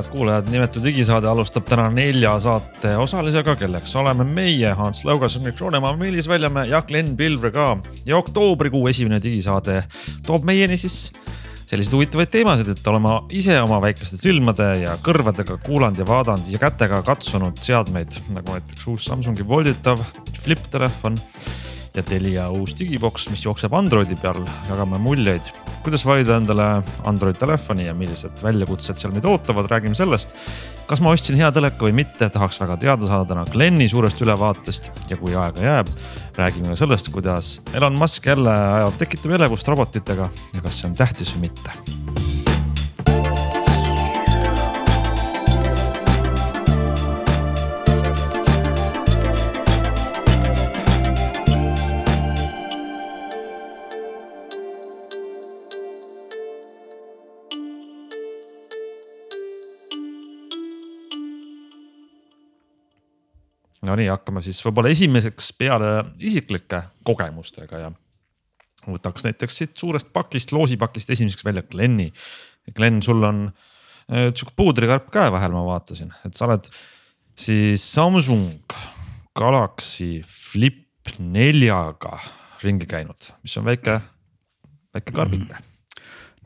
head kuulajad, nimetu digisaade alustab täna nelja saate osalisega, kelleks oleme meie, Hans Laugas, Henrik Roonemaa, Meelis Väljamäe ja Glen Pilvre ka. ja oktoobrikuu esimene digisaade toob meieni siis selliseid huvitavaid teemasid, et oleme ise oma väikeste silmade ja kõrvadega kuulanud ja vaadanud ja kätega katsunud seadmeid nagu näiteks uus Samsungi volditav flip telefon ja Telia uus digiboks, mis jookseb Androidi peal, jagame muljeid, kuidas valida endale Android telefoni ja millised väljakutsed seal meid ootavad, räägime sellest. kas ma ostsin hea teleka või mitte, tahaks väga teada saada täna Glenni suurest ülevaatest. Ja kui aega jääb, räägime ka sellest, kuidas Elon Musk jälle ajab, tekitab elevust robotitega ja kas see on tähtis või mitte Nonii, hakkame siis võib-olla esimeseks peale isiklike kogemustega ja võtaks näiteks siit suurest pakist, loosipakist esimeseks välja Glenni. Glen, sul on äh, sihuke puudrikarp käe vahel, ma vaatasin, et sa oled siis Samsung Galaxy Flip neljaga ringi käinud, mis on väike, väike karbike mm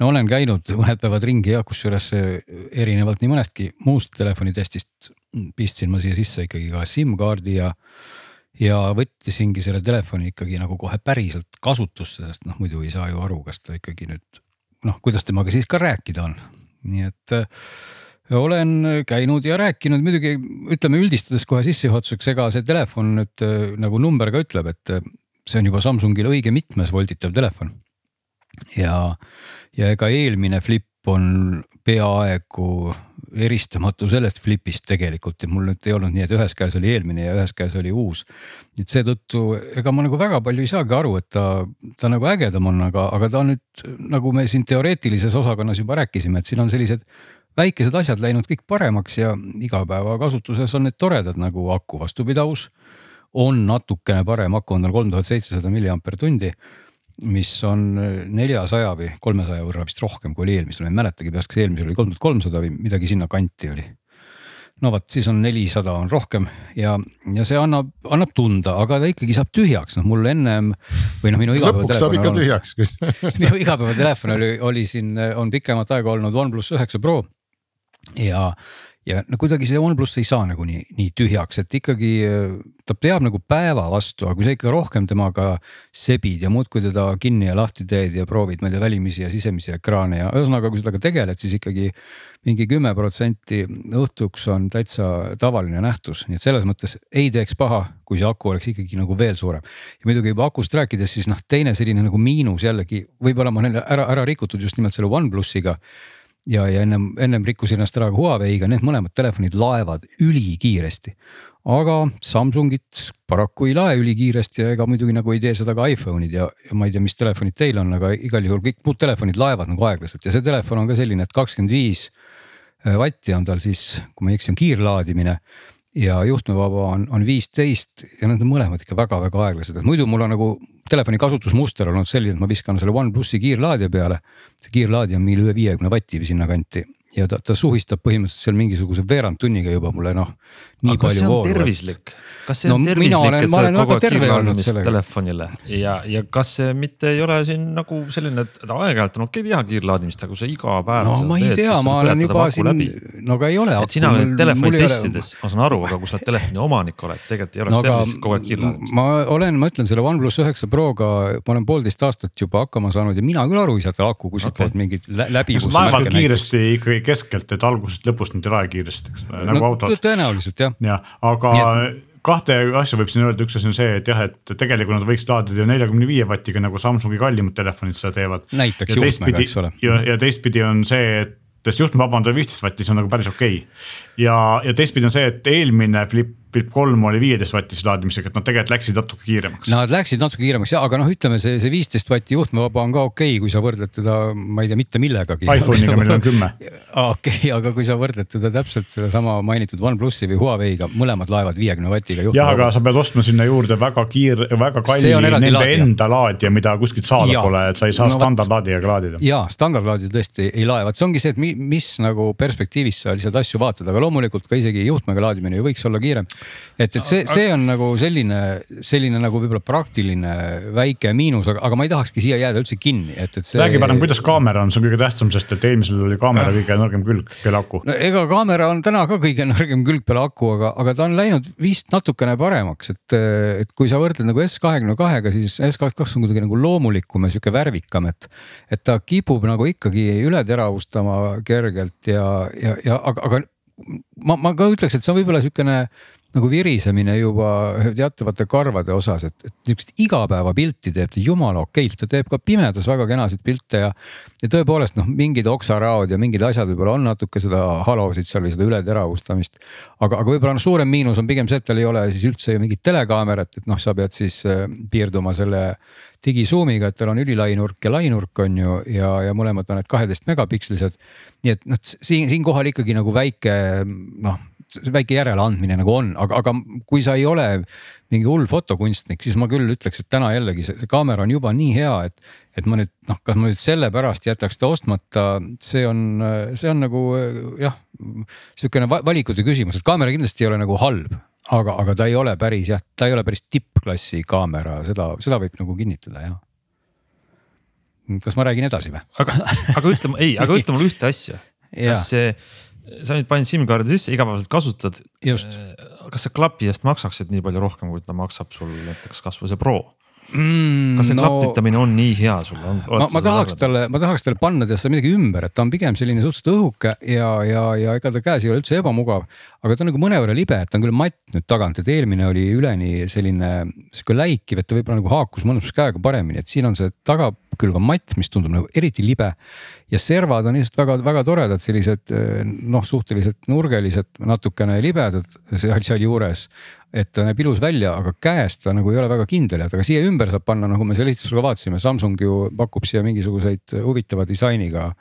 no olen käinud mõned päevad ringi ja kusjuures erinevalt nii mõnestki muust telefonitestist pistsin ma siia sisse ikkagi ka SIM-kaardi ja, ja võttisingi selle telefoni ikkagi nagu kohe päriselt kasutusse, sest noh, muidu ei saa ju aru, kas ta ikkagi nüüd noh, kuidas temaga siis ka rääkida on. nii et äh, olen käinud ja rääkinud muidugi ütleme üldistades kohe sissejuhatuseks, ega see telefon nüüd äh, nagu number ka ütleb, et äh, see on juba Samsungil õige mitmes volditav telefon. ja, ja ega eelmine Flip on peaaegu eristamatu sellest flipist tegelikult ja mul nüüd ei olnud nii, et ühes käes oli eelmine ja ühes käes oli uus. et seetõttu ega ma nagu väga palju ei saagi aru, et ta, ta nagu ägedam on, aga, aga ta nüüd nagu me siin teoreetilises osakonnas juba rääkisime, et siin on sellised väikesed asjad läinud kõik paremaks ja igapäevakasutuses on need toredad nagu aku vastupidavus on natukene parem, aku on tal kolm tuhat seitsesada milliamper tundi mis on neljasaja või kolmesaja võrra vist rohkem kui oli eelmisel, ma ei mäletagi peast, kas eelmisel oli kolm tuhat kolmsada või midagi sinna kanti oli. no vot, siis on nelisada on rohkem ja, ja see annab, annab tunda, aga ta ikkagi saab tühjaks, noh mul ennem või noh, minu igapäevatelefon. lõpuks saab ikka tühjaks kus minu igapäevatelefon oli, oli siin, on pikemat aega olnud OnePlus üheksa Pro ja ja no kuidagi see OnePlus ei saa nagu nii, nii tühjaks, et ikkagi ta peab nagu päeva vastu, aga kui sa ikka rohkem temaga sebid ja muudkui teda kinni ja lahti teed ja proovid, ma ei tea, välimisi ja sisemisi ekraane ja ühesõnaga, kui sellega tegeled, siis ikkagi mingi kümme protsenti õhtuks on täitsa tavaline nähtus, nii et selles mõttes ei teeks paha, kui see aku oleks ikkagi nagu veel suurem. ja muidugi juba akust rääkides, siis noh, teine selline nagu miinus jällegi võib-olla ma olen ära, ära rikutud just nimelt selle OnePlusiga ja, ja ennem, ennem rikkusin ennast ära ka Huawei'ga, need mõlemad telefonid laevad ülikiiresti. aga Samsungit paraku ei lae ülikiiresti ja ega muidugi nagu ei tee seda ka iPhone'id ja, ja ma ei tea, mis telefonid teil on, aga igal juhul kõik muud telefonid laevad nagu aeglaselt. Ja see telefon on ka selline, et kakskümmend viis vatti on tal siis, kui ma ei eksi, on kiirlaadimine. Ja juhtmevaba on, on viisteist ja need on mõlemad ikka väga-väga aeglased, et muidu mul on nagu telefoni kasutusmuster olnud selline, et ma viskan selle OnePlusi kiirlaadija peale. see kiirlaadija on meil üle viiekümne vati või sinnakanti ja ta, ta suhistab põhimõtteliselt seal mingisuguse veerand tunniga juba mulle noh. nii aga palju vooru. tervislik, kas see on no, tervislik, et sa oled kogu aeg kiirlaadimist telefonile ja, ja kas see mitte ei ole siin nagu selline, et aeg-ajalt on okei okay teha kiirlaadimist, aga kui sa iga päev. no ma ei teed, tea, ma olen juba siin, no aga ei ole. et sina oled telefoni testides, ma saan aru, aga kui sa telefoni omanik oled, tegelikult ei oleks no, tervislik kogu aeg kiirlaadimist. ma olen, ma ütlen selle OnePlus üheksa Proga, ma olen poolteist aastat juba hakkama saanud ja mina küll aru ei saa, et aku kuskilt okay. poolt mingit läbivust. laevad kiiresti ikkagi keskelt, et algusest lõpust nad ei lae kiiresti, eks ole, nagu autod. tõenäoliselt jah. jah, aga. Kahte asja võib siin öelda, üks asi on see, et jah, et tegelikult nad võiksid laadida ju neljakümne viie vatiga nagu Samsungi kallimad telefonid seda teevad. näiteks juhtmega, eks ole. ja, ja teistpidi on see, et sest juhtmevaba on tal viisteist vatti, see on nagu päris okei okay.. ja, ja teistpidi on see, et eelmine Flip Flip kolm oli viieteist vatise laadimisega, et nad tegelikult läksid natuke kiiremaks. Nad läksid natuke kiiremaks ja, aga noh, ütleme see, see viisteist vatti juhtmevaba on ka okei okay,, kui sa võrdled teda, ma ei tea, mitte millegagi. iPhone'iga meil on kümme. okei aga kui sa võrdled teda täpselt sedasama mainitud OnePlusi või Huawei'ga, mõlemad laevad viiekümne vatiga. jah, aga sa pead ostma sinna juurde väga kiir, väga kalli nende laadija. enda laadija, mida kuskilt saada ja. pole, et sa ei saa no, standardlaadijaga laadida. ja standardlaadija tõesti ei lae, vot see ongi see, et mis, mis nagu perspektiivis sa lihtsalt asju vaatad, aga loomulikult ka isegi juhtmega laadimine ju võiks olla kiirem. Et, et see, see on nagu selline, selline nagu võib-olla praktiline väike miinus, aga, aga ma ei tahakski siia jääda üldse kinni, et, et see. räägi parem, kuidas kaamera on, see on kõige tähtsam, sest et eelmisel oli kaamera kõige nõrgem külg peale aku. no ega kaamera on täna ka kõige nõrgem külg peale aku, aga, aga ta on läinud vist natukene paremaks, et, et kui sa võrdled nagu S kahekümne kahega, siis S kakskümmend kaks on kuidagi nagu loomulikum ja sihuke värvikam, et. et ta kipub nagu ikkagi üle teravustama kergelt ja, ja, ja aga, aga ma, ma ka ütleks, et see on võib-olla sihukene nagu virisemine juba teatavate karvade osas, et, et niisugust igapäevapilti teeb ta jumala okeilt, ta teeb ka pimedas väga kenasid pilte ja. ja tõepoolest noh, mingid oksaraod ja mingid asjad võib-olla on natuke seda halosid seal või seda ületeravustamist. aga, aga võib-olla noh, suurem miinus on pigem see, et tal ei ole siis üldse ju mingit telekaamerat, et noh, sa pead siis äh, piirduma selle digisuumiga, et tal on ülilai nurk ja lainurk on ju ja, ja mõlemad on need kaheteist megapikslised. nii et noh, siin siinkohal ikkagi nagu väike noh väike järeleandmine nagu on, aga, aga kui sa ei ole mingi hull fotokunstnik, siis ma küll ütleks, et täna jällegi see, see kaamera on juba nii hea, et, et ma nüüd noh, kas ma nüüd sellepärast jätaks ta ostmata, see on, see on nagu jah, sihukene valikute küsimus, et kaamera kindlasti ei ole nagu halb, aga, aga ta ei ole päris jah, ta ei ole päris tippklassi kaamera, seda, seda võib nagu kinnitada jah kas ma räägin edasi või? aga, aga ütle, ei, aga ütle mulle ühte asja. kas see sa nüüd panid SIM-kaardi sisse, igapäevaselt kasutad. kas see klapi eest maksaksid nii palju rohkem, kui ta maksab sul näiteks kasvõi see Pro? Mm,. kas see no, klapitamine on nii hea sulle? ma, ma tahaks talle, ma tahaks talle panna tead seda midagi ümber, et ta on pigem selline suhteliselt õhuke ja, ja, ja ega ta käes ei ole üldse ebamugav. aga ta on nagu mõnevõrra libe, et ta on küll matt nüüd tagant, et eelmine oli üleni selline sihuke läikiv, et ta võib-olla nagu haakus mõnus käega paremini, et siin on see tagakülg on matt, mis tundub nagu eriti libe. ja servad on lihtsalt väga-väga toredad, sellised noh, suhteliselt nurgelised, natukene libedad seal, sealjuures et ta näeb ilus välja, aga käes ta nagu ei ole väga kindel, et aga siia ümber saab panna, nagu me seal lihtsusega vaatasime, Samsung ju pakub siia mingisuguseid huvitava disainiga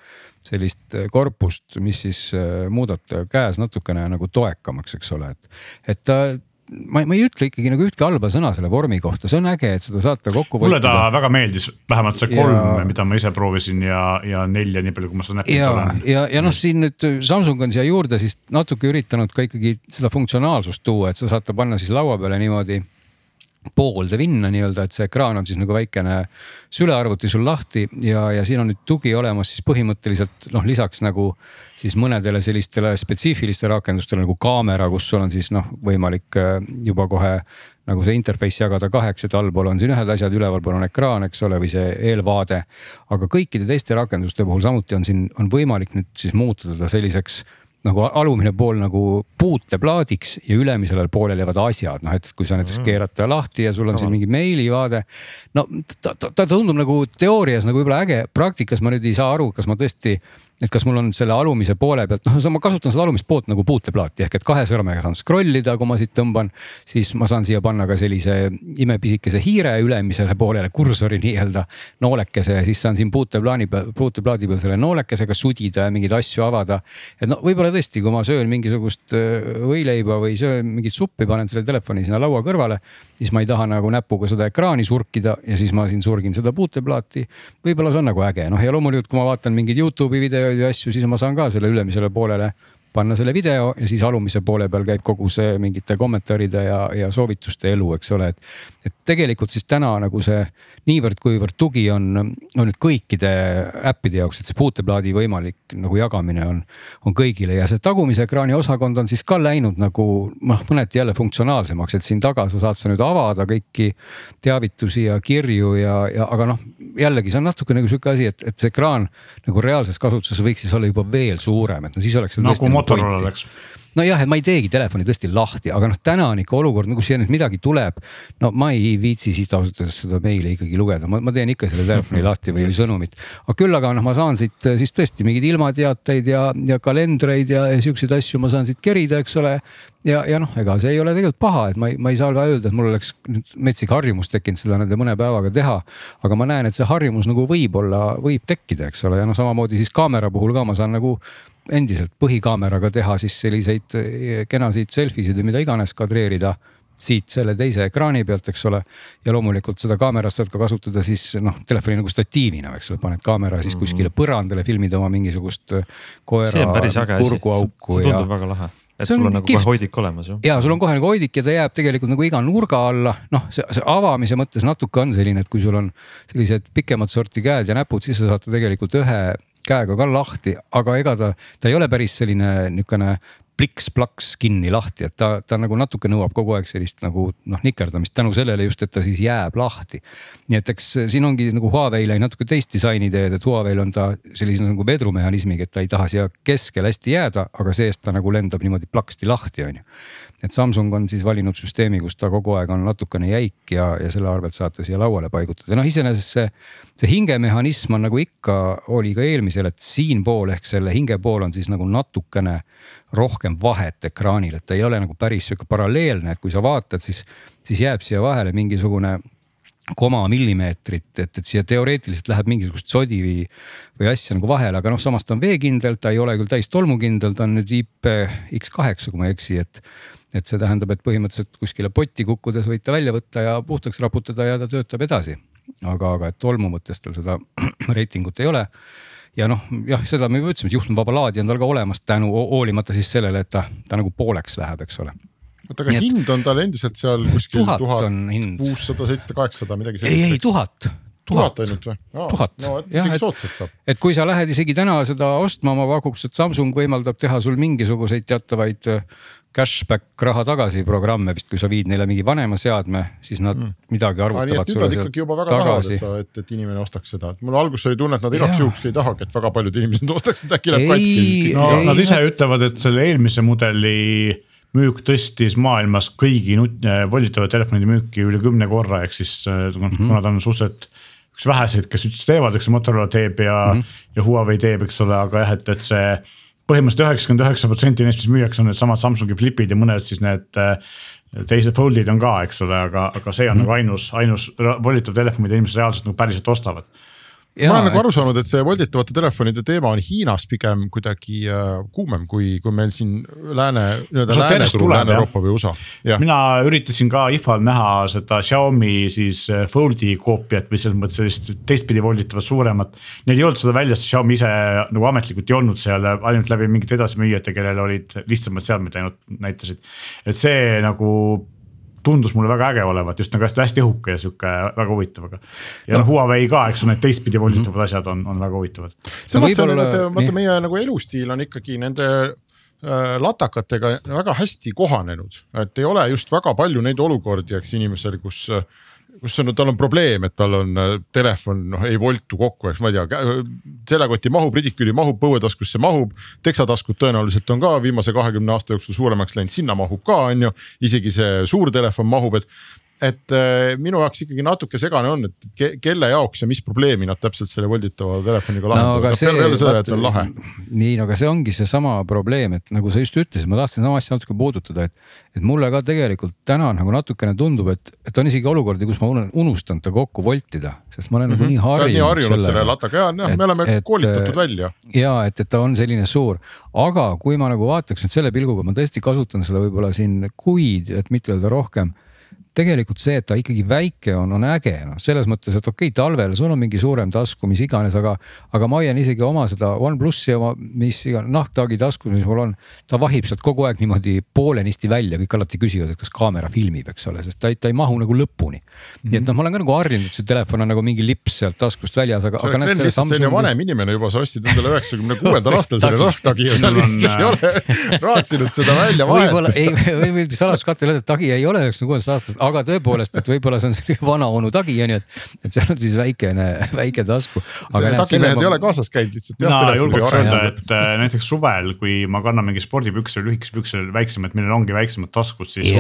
sellist korpust, mis siis äh, muudab ta käes natukene nagu toekamaks, eks ole, et, et ta ma, ma ei ütle ikkagi nagu ühtki halba sõna selle vormi kohta, see on äge, et seda saate kokku. mulle ta väga meeldis, vähemalt see kolm ja..., mida ma ise proovisin ja, ja nelja, nii palju, kui ma seda näppinud olen. ja, ja, ja noh, siin nüüd Samsung on siia juurde siis natuke üritanud ka ikkagi seda funktsionaalsust tuua, et sa saad ta panna siis laua peale niimoodi poolde vinna nii-öelda, et see ekraan on siis nagu väikene sülearvuti sul lahti ja, ja siin on nüüd tugi olemas siis põhimõtteliselt noh, lisaks nagu siis mõnedele sellistele spetsiifilistele rakendustele nagu kaamera, kus sul on siis noh, võimalik äh, juba kohe nagu see interface jagada kaheks, et allpool on siin ühed asjad, ülevalpool on ekraan, eks ole, või see eelvaade. aga kõikide teiste rakenduste puhul samuti on siin, on võimalik nüüd siis muuta teda selliseks nagu alumine pool nagu puuteplaadiks ja ülemisele poolele jäävad asjad, noh et kui sa näiteks mm. keerad ta lahti ja sul on siin mingi meilivaade. no ta, ta, ta tundub nagu teoorias nagu võib-olla äge, praktikas ma nüüd ei saa aru, kas ma tõesti et kas mul on selle alumise poole pealt, noh, ma kasutan seda alumist poolt nagu puuteplaati ehk et kahe sõrmega saan scroll ida, kui ma siit tõmban. siis ma saan siia panna ka sellise imepisikese hiire ülemisele poolele kursori nii-öelda noolekese ja siis saan siin puuteplaani peal, puuteplaadi peal selle noolekesega sudida ja mingeid asju avada. et no võib-olla tõesti, kui ma söön mingisugust äh, võileiba või söön mingit suppi, panen selle telefoni sinna laua kõrvale, siis ma ei taha nagu näpuga seda ekraani surkida ja siis ma siin surgin seda puuteplaati. võib-olla see on nagu äge, noh ja loomulikult, kui ma vaatan mingeid Youtube'i videoid videoid ja asju, siis ma saan ka selle ülemisele poolele panna selle video ja siis alumise poole peal käib kogu see mingite kommentaaride ja, ja soovituste elu, eks ole, et. et tegelikult siis täna nagu see niivõrd-kuivõrd tugi on, on nüüd kõikide äppide jaoks, et see puuteplaadi võimalik nagu jagamine on, on kõigile ja see tagumise ekraani osakond on siis ka läinud nagu noh, mõneti jälle funktsionaalsemaks, et siin taga sa saad sa nüüd avada kõiki teavitusi ja kirju ja, ja aga noh, jällegi see on natuke nagu sihuke asi, et, et see ekraan nagu reaalses kasutuses võiks siis olla juba veel suurem, et no siis oleks. nagu Motorola läks nojah, et ma ei teegi telefoni tõesti lahti, aga noh, täna on ikka olukord, kus siia nüüd midagi tuleb. no ma ei viitsi siit ausalt öeldes seda meili ikkagi lugeda, ma, ma teen ikka selle telefoni lahti või sõnumit. aga küll aga noh, ma saan siit siis tõesti mingeid ilmateateid ja, ja kalendreid ja, ja siukseid asju ma saan siit kerida, eks ole. ja, ja noh, ega see ei ole tegelikult paha, et ma ei, ma ei saa öelda, et mul oleks nüüd metsik harjumus tekkinud seda nende mõne päevaga teha. aga ma näen, et see harjumus nagu võib-olla, võib tekkida, eks ole, ja noh, samamoodi siis kaamera puhul ka ma saan nagu endiselt põhikaameraga teha siis selliseid eh, kenasid selfie sid või mida iganes kadreerida siit selle teise ekraani pealt, eks ole. ja loomulikult seda kaamerat saad ka kasutada siis noh, telefoni nagu statiivina, eks ole, paned kaamera siis mhm. kuskile põrandale, filmid oma mingisugust eh, koera kurguauku. see tundub ja... väga lahe et sul on nagu kohe hoidik olemas ju. ja sul on kohe nagu hoidik ja ta jääb tegelikult nagu iga nurga alla, noh, see, see avamise mõttes natuke on selline, et kui sul on sellised pikemat sorti käed ja näpud, siis sa saad ta tegelikult ühe käega ka lahti, aga ega ta, ta ei ole päris selline niisugune pliks-plaks kinni lahti, et ta, ta nagu natuke nõuab kogu aeg sellist nagu noh nikerdamist tänu sellele just, et ta siis jääb lahti. nii et eks siin ongi nagu Huawei'le natuke teist disaini teed, et Huawei'l on ta sellise nagu vedrumehhanismiga, et ta ei taha siia keskele hästi jääda, aga see-eest ta nagu lendab niimoodi plaksti lahti, on ju et Samsung on siis valinud süsteemi, kus ta kogu aeg on natukene jäik ja, ja selle arvelt saate siia lauale paigutada, noh iseenesest see. see hingemehhanism on nagu ikka oli ka eelmisel, et siinpool ehk selle hinge pool on siis nagu natukene rohkem vahet ekraanil, et ta ei ole nagu päris sihuke paralleelne, et kui sa vaatad, siis, siis jääb siia vahele mingisugune koma millimeetrit, et, et siia teoreetiliselt läheb mingisugust sodi või, või asja nagu vahele, aga noh, samas ta on veekindel, ta ei ole küll täis tolmukindel, ta on nüüd IPX8, kui ma ei eksi, et et see tähendab, et põhimõtteliselt kuskile potti kukkudes võite välja võtta ja puhtaks raputada ja ta töötab edasi. aga, aga et tolmu mõttes tal seda reitingut ei ole. Ja noh, jah, seda me juba ütlesime, et juhtmevaba laadi on tal ka olemas tänu hoolimata siis sellele, et ta, ta nagu pooleks läheb, eks ole oota, aga Nii hind on tal endiselt seal kuskil tuhat, kuussada, seitsesada, kaheksasada, midagi sellist? ei, ei tuhat tuhat ainult või? tuhat. no et isegi soodsalt saab. et kui sa lähed isegi täna seda ostma, ma pakuks, et Samsung võimaldab teha sul mingisuguseid teatavaid cashback raha tagasi programme vist, kui sa viid neile mingi vanema seadme, siis nad mm. midagi arvutavad sulle sealt ikkagi juba väga tagasi. et sa, et, et inimene ostaks seda, et mul alguses oli tunne, et nad igaks juhuks ei tahagi, et väga paljud inimesed ostaks, et äkki läheb katki. no ei, nad ise no. ütlevad, et selle eelmise mudeli müük tõstis maailmas kõigi nut-, volitava telefonide müüki üle kümne korra, ehk siis mm -hmm. kuna ta on suhteliselt üks väheseid, kes üldse teevad, eks Motorola teeb ja mm, -hmm. ja Huawei teeb, eks ole, aga jah, et, et see põhimõtteliselt üheksakümmend üheksa protsenti neist, mis müüakse, on needsamad Samsungi flipid ja mõned siis need äh, teised fold'id on ka, eks ole, aga, aga see on mm -hmm. nagu ainus, ainus volitav telefon, mida inimesed reaalselt nagu päriselt ostavad Ja, ma olen nagu aru saanud, et see volditavate telefonide teema on Hiinas pigem kuidagi äh, kuumem kui, kui meil siin lääne, nii-öelda lääne turul, Lääne-Euroopa või USA. mina üritasin ka IFA-l näha seda Xiaomi siis äh, Foldi koopiat või selles mõttes sellist teistpidi volditavat suuremat. Neil ei olnud seda väljas, Xiaomi ise nagu ametlikult ei olnud seal, ainult läbi mingite edasimüüjate, kellel olid lihtsamad seadmed ainult näitasid. et see nagu tundus mulle väga äge olevat, just nagu hästi, hästi õhuke ja sihuke väga huvitav, aga. ja noh no, Huawei ka, eks need teistpidi volitavad mm -hmm. asjad on, on väga huvitavad. samas on, vaata meie nagu elustiil on ikkagi nende äh, latakatega väga hästi kohanenud, et ei ole just väga palju neid olukordi, eks inimesel, kus äh, kus on, tal on probleem, et tal on äh, telefon, noh ei voltu kokku, eks ma ei tea, seljakoti mahub, ridiküli mahub, põuetaskusse mahub. teksataskud tõenäoliselt on ka viimase kahekümne aasta jooksul suuremaks läinud, sinna mahub ka, on ju, isegi see suur telefon mahub, et et äh, minu jaoks ikkagi natuke segane on, et ke, kelle jaoks ja mis probleemi nad täpselt selle volditava telefoniga lahendavad no,, peale, peale selle, et on lahe. nii, no aga see ongi seesama probleem, et nagu sa just ütlesid, ma tahtsin sama asja natuke puudutada, et. et mulle ka tegelikult täna nagu natukene tundub, et, et on isegi olukordi, kus ma olen unustanud ta kokku voltida, sest ma olen mm -hmm. nagu nii harjunud. sa oled nii harjunud selle lataga ja noh, me oleme et, koolitatud välja. ja et, et ta on selline suur, aga kui ma nagu vaataks nüüd selle pilguga, ma tõesti kasutan seda võib-olla siin kuid, et mitte öelda rohkem tegelikult see, et ta ikkagi väike on, on äge noh, selles mõttes, et okei okay,, talvel sul on mingi suurem tasku, mis iganes, aga. aga ma hoian isegi oma seda OnePlussi oma, mis iganes nahktaagi taskus, mis mul on. ta vahib sealt kogu aeg niimoodi poolenisti välja, kõik alati küsivad, et kas kaamera filmib, eks ole, sest ta ei, ta ei mahu nagu lõpuni mm. -hmm. nii et noh, ma olen ka nagu harjunud, et see telefon on nagu mingi lips sealt taskust väljas, aga. sa oled Glen lihtsalt Samsungi... selline vanem inimene juba, sa ostsid endale üheksakümne kuuendal aastal selle nahktagi ja sa lihtsalt ei ole raatsinud seda välja vahetada. võib-olla ei, saladuskatte öelda, et tagi ei ole üheksakümne kuuendast aastast aga tõepoolest, et võib-olla see on selline vana onu tagi on ju, et, et seal on siis väikene, väike tasku. tagimehed ei ole kaasas käinud lihtsalt. mina julgeks öelda, et äh, näiteks suvel, kui ma kannan mingi spordipükse lühikese pükse väiksemad, millel ongi väiksemad taskud, siis.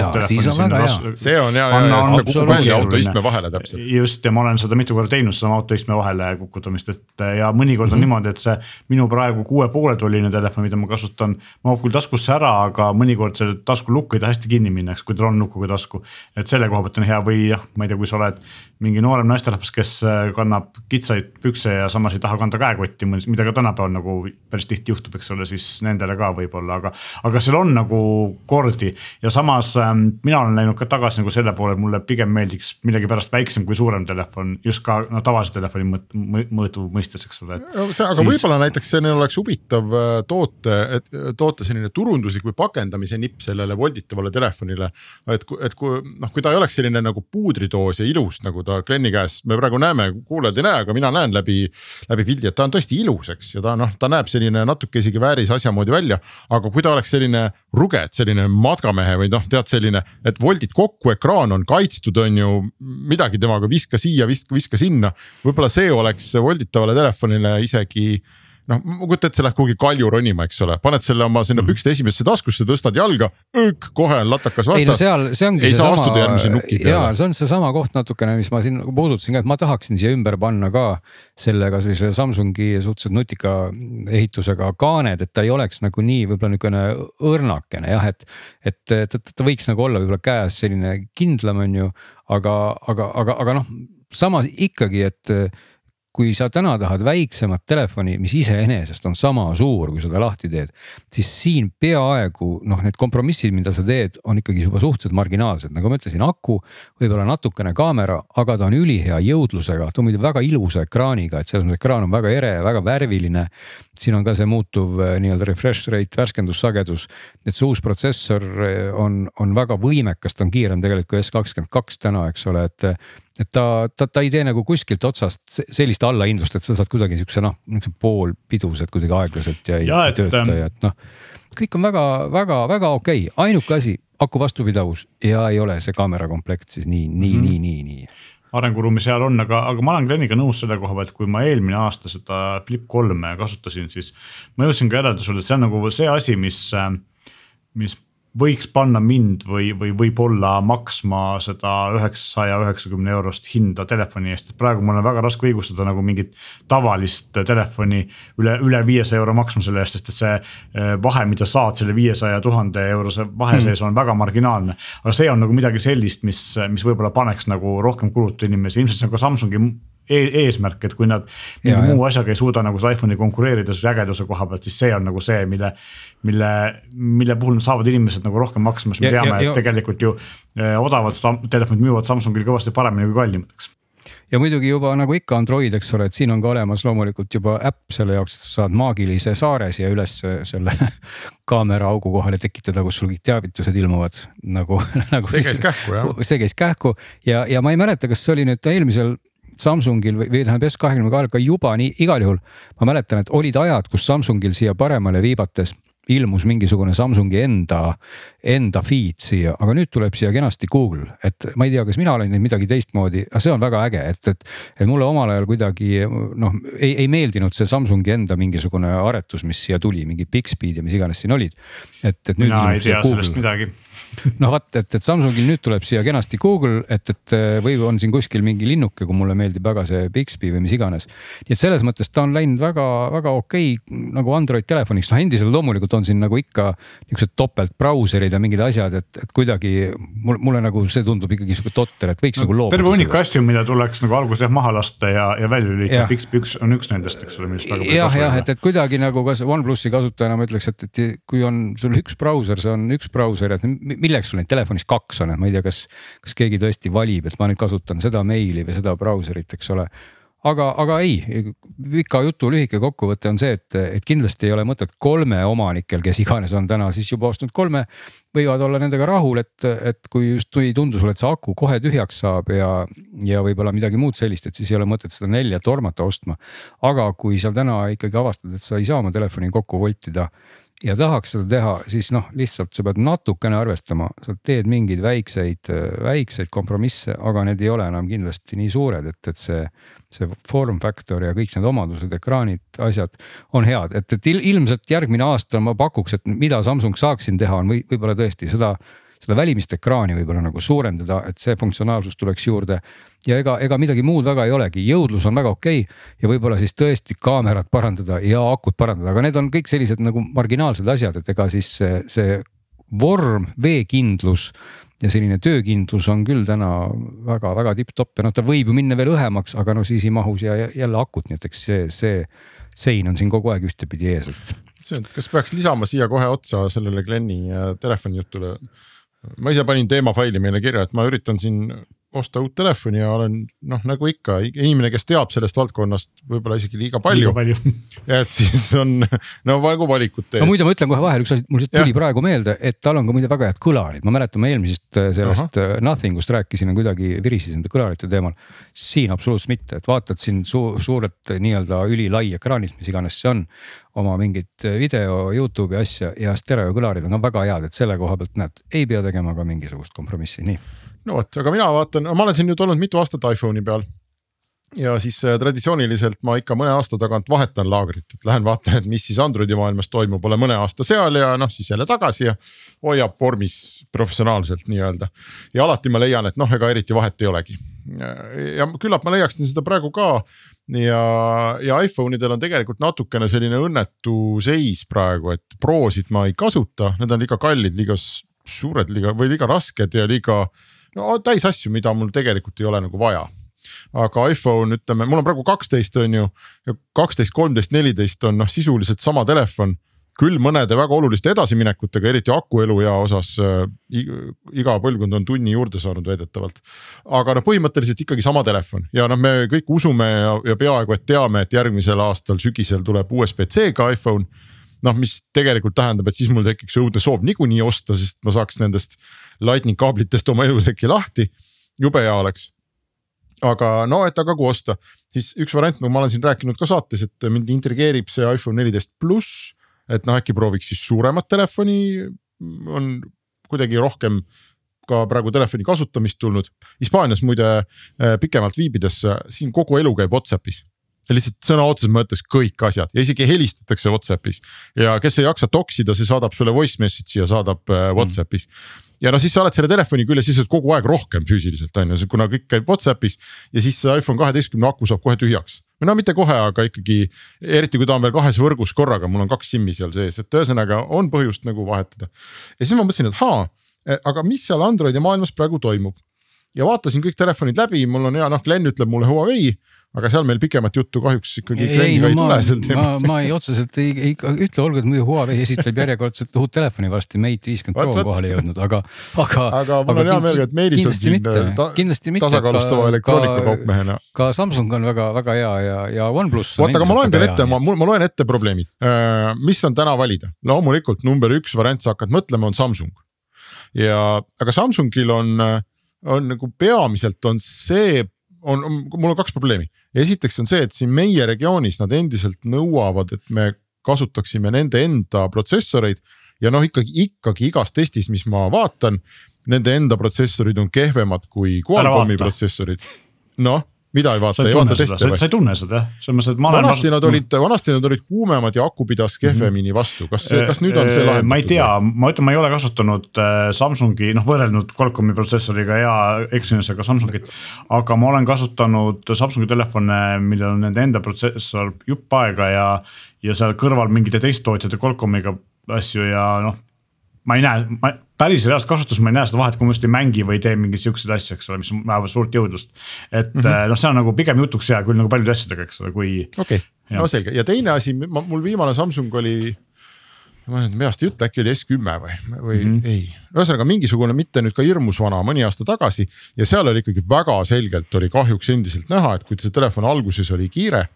on see on hea, ja, ja seda kukub välja autoistme vahele täpselt. just ja ma olen seda mitu korda teinud, seda autoistme vahele kukutamist, et ja mõnikord on mm -hmm. niimoodi, et see minu praegu kuue poole tolline telefon, mida ma kasutan, mahub küll taskusse ära, aga mõnikord see tasku lukk ei taha hästi kinni minna, eks, kui tal on nukuga tasku. et selle koha pealt on hea või jah, ma ei tea, kui sa oled mingi noorem naisterahvas, kes äh, kannab kitsaid pükse ja samas ei taha kanda käekotti, mida ka tänapäeval nagu päris tihti juhtub, eks ole, siis nendele ka võib-olla, aga. aga seal on nagu kordi ja samas ähm, mina olen läinud ka tagasi nagu selle poole, mulle pigem meeldiks millegipärast väiksem kui suurem telefon, just ka no tavalise telefoni mõõt, mõõtu mõistes, eks ole. aga siis... võib-olla näiteks selline oleks huvitav äh, toote, et toota selline turunduslik või pakendamise nipp sellele volditavale telefonile. et, et kui noh, kui ta ei oleks selline nagu puudritoos ja ilus, nagu ta Glenni käes, me praegu näeme, kuulajad ei näe, aga mina näen läbi, läbi pildi, et ta on tõesti ilus, eks, ja ta noh, ta näeb selline natuke isegi vääris asja moodi välja. aga kui ta oleks selline ruget, selline matkamehe või noh, tead selline, et voldid kokku, ekraan on kaitstud, on ju, midagi temaga viska siia, viska, viska sinna. võib-olla see oleks volditavale telefonile isegi noh, ma kujutan ette, sa lähed kuhugi kalju ronima, eks ole, paned selle oma sinna mm. pükste esimesse taskusse, tõstad jalga, kohe on latakas vastas. ei no seal, see ongi ei seesama, ja see on seesama koht natukene, mis ma siin nagu puudutasin ka, et ma tahaksin siia ümber panna ka selle kasvõi selle Samsungi suhteliselt nutika ehitusega kaaned, et ta ei oleks nagu nii võib-olla niisugune õrnakene jah, et. et, et, et ta võiks nagu olla võib-olla käes selline kindlam, on ju, aga, aga, aga, aga noh, samas ikkagi, et kui sa täna tahad väiksemat telefoni, mis iseenesest on sama suur, kui seda lahti teed, siis siin peaaegu noh, need kompromissid, mida sa teed, on ikkagi juba suhteliselt marginaalsed, nagu ma ütlesin, aku, võib-olla natukene kaamera, aga ta on ülihea jõudlusega, ta on muidu väga ilusa ekraaniga, et selles mõttes ekraan on väga ere, väga värviline. siin on ka see muutuv eh, nii-öelda refresh rate, värskendussagedus, et see uus protsessor eh, on, on väga võimekas, ta on kiirem tegelikult kui S kakskümmend kaks täna, eks ole, et et ta, ta, ta ei tee nagu kuskilt otsast sellist allahindlust, et sa saad kuidagi siukse noh, niisuguse poolpidused kuidagi aeglaselt ja ei ja, et, tööta ja et noh. kõik on väga-väga-väga okei okay., ainuke asi, aku vastupidavus ja ei ole see kaamera komplekt siis nii, nii mm, -hmm. nii, nii, nii arenguruumi seal on, aga, aga ma olen Gleniga nõus selle koha pealt, kui ma eelmine aasta seda Flip kolme kasutasin, siis ma jõudsin ka järeldusele, et see on nagu see asi, mis, mis võiks panna mind või, või võib-olla maksma seda üheksasaja üheksakümne eurost hinda telefoni eest, et praegu mul on väga raske õigustada nagu mingit tavalist telefoni üle, üle viiesaja euro maksma selle eest, sest et see eh, vahe, mida saad selle viiesaja tuhande eurose vahe hmm. sees on väga marginaalne. aga see on nagu midagi sellist, mis, mis võib-olla paneks nagu rohkem kulutada inimesi, ilmselt see on ka Samsungi eesmärk, et kui nad mingi ja, muu asjaga ei suuda nagu selle iPhone'i konkureerida siis ägeduse koha pealt, siis see on nagu see, mille, mille, mille puhul nad saavad inimesed nagu rohkem maksma, sest me teame, et tegelikult ju eh, odavad telefonid müüvad Samsungil kõvasti paremini kui kallimad, eks ja muidugi juba nagu ikka Android, eks ole, et siin on ka olemas loomulikult juba äpp selle jaoks, et sa saad maagilise saare siia üles selle kaamera augu kohale tekitada, kus sul kõik teavitused ilmuvad nagu, nagu. see käis kähku jah. see käis kähku ja, ja ma ei mäleta, kas see oli nüüd eelmisel Samsungil või, või tähendab S22 juba nii, igal juhul ma mäletan, et olid ajad, kus Samsungil siia paremale viibates ilmus mingisugune Samsungi enda, enda feed siia, aga nüüd tuleb siia kenasti Google, et ma ei tea, kas mina olen teinud midagi teistmoodi, aga see on väga äge, et, et. et mulle omal ajal kuidagi noh, ei, ei meeldinud see Samsungi enda mingisugune aretus, mis siia tuli, mingi Bixby ja mis iganes siin olid. et, et nüüd. mina ei tea sellest midagi noh, vaat, et, et Samsungil nüüd tuleb siia kenasti Google, et, et või on siin kuskil mingi linnuke, kui mulle meeldib väga see Bixby või mis iganes. nii et selles mõttes ta on läinud väga-väga okei okay, nagu Android telefoniks, noh endiselt loomulikult on siin nagu ikka niisugused topeltbrauserid ja mingid asjad, et, et kuidagi mul, mulle nagu see tundub ikkagi sihuke totter, et võiks no, nagu loobuda. terve hunnik asju, mida tuleks nagu alguses mahha lasta ja, ja välja lülitada, Bixby üks on üks nendest, eks ole, millest väga palju jah, jah, et, et kuidagi nagu kas OnePlusi kasutajana ma ütleks, et, et kui on sul üks brauser, see on üks brauser, et milleks sul neid telefonis kaks on, et ma ei tea, kas, kas keegi tõesti valib, et ma nüüd kasutan seda meili või seda brauserit, eks ole aga, aga ei, pika jutu lühike kokkuvõte on see, et, et kindlasti ei ole mõtet kolme omanikel, kes iganes on täna siis juba ostnud kolme, võivad olla nendega rahul, et, et kui just ei tundu sulle, et see aku kohe tühjaks saab ja, ja võib-olla midagi muud sellist, et siis ei ole mõtet seda nelja tormata ostma. aga kui sa täna ikkagi avastad, et sa ei saa oma telefoni kokku voltida ja tahaks seda teha, siis noh, lihtsalt sa pead natukene arvestama, sa teed mingeid väikseid, väikseid kompromisse, aga need ei ole enam kindlasti nii suured, et, et see. see form factor ja kõik need omadused, ekraanid, asjad on head, et, et ilmselt järgmine aasta ma pakuks, et mida Samsung saaks siin teha, on või võib-olla tõesti seda seda välimist ekraani võib-olla nagu suurendada, et see funktsionaalsus tuleks juurde. ja ega, ega midagi muud väga ei olegi, jõudlus on väga okei okay ja võib-olla siis tõesti kaamerat parandada ja akut parandada, aga need on kõik sellised nagu marginaalsed asjad, et ega siis see, see vorm, veekindlus ja selline töökindlus on küll täna väga-väga tipp-topp. Ja noh, ta võib ju minna veel õhemaks, aga no siis ei mahu siia jälle akut, nii et eks see, see sein on siin kogu aeg ühtepidi ees, et. kas peaks lisama siia kohe otsa sellele Glenni äh, telefonijutule ma ise panin teemafaili meile kirja, et ma üritan siin osta uut telefoni ja olen noh, nagu ikka inimene, kes teab sellest valdkonnast võib-olla isegi liiga palju. ja et siis on no nagu valikute ees. no muide, ma ütlen kohe vahele üks asi, mul tuli ja. praegu meelde, et tal on ka muide väga head kõlarid, ma mäletan, ma eelmisest äh, sellest Aha. Äh, Nothing ust rääkisin ja kuidagi virisesin kõlarite teemal. siin absoluutselt mitte, et vaatad siin su suurelt äh, nii-öelda ülilai ekraanist, mis iganes see on oma mingit video, Youtube'i asja ja stereokõlarid on ka väga head, et selle koha pealt näed, ei pea tegema ka mingisugust kompromissi, nii no vot, aga mina vaatan, ma olen siin nüüd olnud mitu aastat iPhone'i peal. ja siis äh, traditsiooniliselt ma ikka mõne aasta tagant vahetan laagrit, et lähen vaatan, et mis siis Androidi maailmas toimub, olen mõne aasta seal ja noh, siis jälle tagasi ja hoiab vormis professionaalselt nii-öelda. ja alati ma leian, et noh, ega eriti vahet ei olegi. ja küllap ma leiaksin seda praegu ka ja, ja iPhone idel on tegelikult natukene selline õnnetu seis praegu, et Prosid ma ei kasuta, need on liiga kallid, liiga suured, liiga või liiga rasked ja liiga no täis asju, mida mul tegelikult ei ole nagu vaja aga iPhone ütleme, mul on praegu kaksteist on ju, kaksteist, kolmteist, neliteist on noh, sisuliselt sama telefon. küll mõnede väga oluliste edasiminekutega, eriti aku eluea osas äh, iga põlvkond on tunni juurde saanud väidetavalt. aga noh, põhimõtteliselt ikkagi sama telefon ja noh, me kõik usume ja, ja peaaegu et teame, et järgmisel aastal sügisel tuleb USB-C-ga iPhone noh, mis tegelikult tähendab, et siis mul tekiks õudne soov niikuinii osta, sest ma saaks nendest lightning kaablitest oma eluseki lahti. jube hea oleks. aga no, et aga kui osta, siis üks variant, nagu ma olen siin rääkinud ka saates, et mind intrigeerib see iPhone neliteist pluss. et noh, äkki prooviks siis suuremat telefoni, on kuidagi rohkem ka praegu telefoni kasutamist tulnud. Hispaanias muide eh, pikemalt viibides, siin kogu elu käib Whatsappis lihtsalt sõna otseses mõttes kõik asjad ja isegi helistatakse Whatsappis ja kes ei jaksa toksida, see saadab sulle voice message'i ja saadab äh, mm. Whatsappis mm. ja no siis sa oled selle telefoni küljes lihtsalt kogu aeg rohkem füüsiliselt on ju, kuna kõik käib Whatsappis ja siis iPhone kaheteistkümne aku saab kohe tühjaks. või no mitte kohe, aga ikkagi eriti kui ta on veel kahes võrgus korraga, mul on kaks SIM-i seal sees, et ühesõnaga on põhjust nagu vahetada. ja siis ma mõtlesin, et haa, e, aga mis seal Androidi maailmas praegu toimub ja vaatasin kõik telefonid läbi, mul on hea, noh Glen ütleb mulle Huawei aga seal meil pikemat juttu kahjuks ikkagi ei, no, ei ma, ma, ma ei otseselt ei, ei ütle, olgu, et muidu Huawei esitleb järjekordselt uut telefoni varsti, Mate viiskümmend Pro on kohale jõudnud, aga, aga. aga mul on hea meel, et Meelis on siin ta, tasakaalustava elektroonika kaupmehena. ka Samsung on väga-väga hea ja, ja OnePlus. oota, aga ma loen teile ette, ma, ma loen ette probleemid, äh, mis on täna valida, loomulikult number üks variant, sa hakkad mõtlema, on Samsung. ja, aga Samsungil on, on nagu peamiselt on see on, on, mul on kaks probleemi. esiteks on see, et siin meie regioonis nad endiselt nõuavad, et me kasutaksime nende enda protsessoreid ja noh, ikkagi, ikkagi igas testis, mis ma vaatan, nende enda protsessorid on kehvemad kui Qualcomm'i protsessorid. noh mida ei vaata, ei vaata teste või? sa ei tunne seda jah, selles mõttes, et ma olen. vanasti nad olid, vanasti nad olid kuumemad ja aku pidas kehvemini mhm. vastu, kas, kas nüüd on see lahendatud? ma ei tea, ma ütlen, ma ei ole kasutanud äh, Samsungi, noh võrrelnud Qualcomm'i protsessoriga ja Exynosega Samsungit. aga ma olen kasutanud Samsungi telefone, millel on nende enda protsessor jupp aega ja, ja seal kõrval mingite teiste tootjate Qualcomm'iga asju ja noh ma ei näe, ma päris reaalset kasutust ma ei näe seda vahet, kui ma just ei mängi või teen mingeid siukseid asju, eks ole, mis vajavad suurt jõudlust. et mm -hmm. noh, see on nagu pigem jutuks hea küll nagu paljude asjadega, eks ole, kui. okei okay., no selge ja teine asi, mul viimane Samsung oli. ma nüüd peast ei ütle, äkki oli S10 või, või mm -hmm. ei, ühesõnaga mingisugune mitte nüüd ka hirmus vana, mõni aasta tagasi. ja seal oli ikkagi väga selgelt oli kahjuks endiselt näha, et kui see telefon alguses oli kiire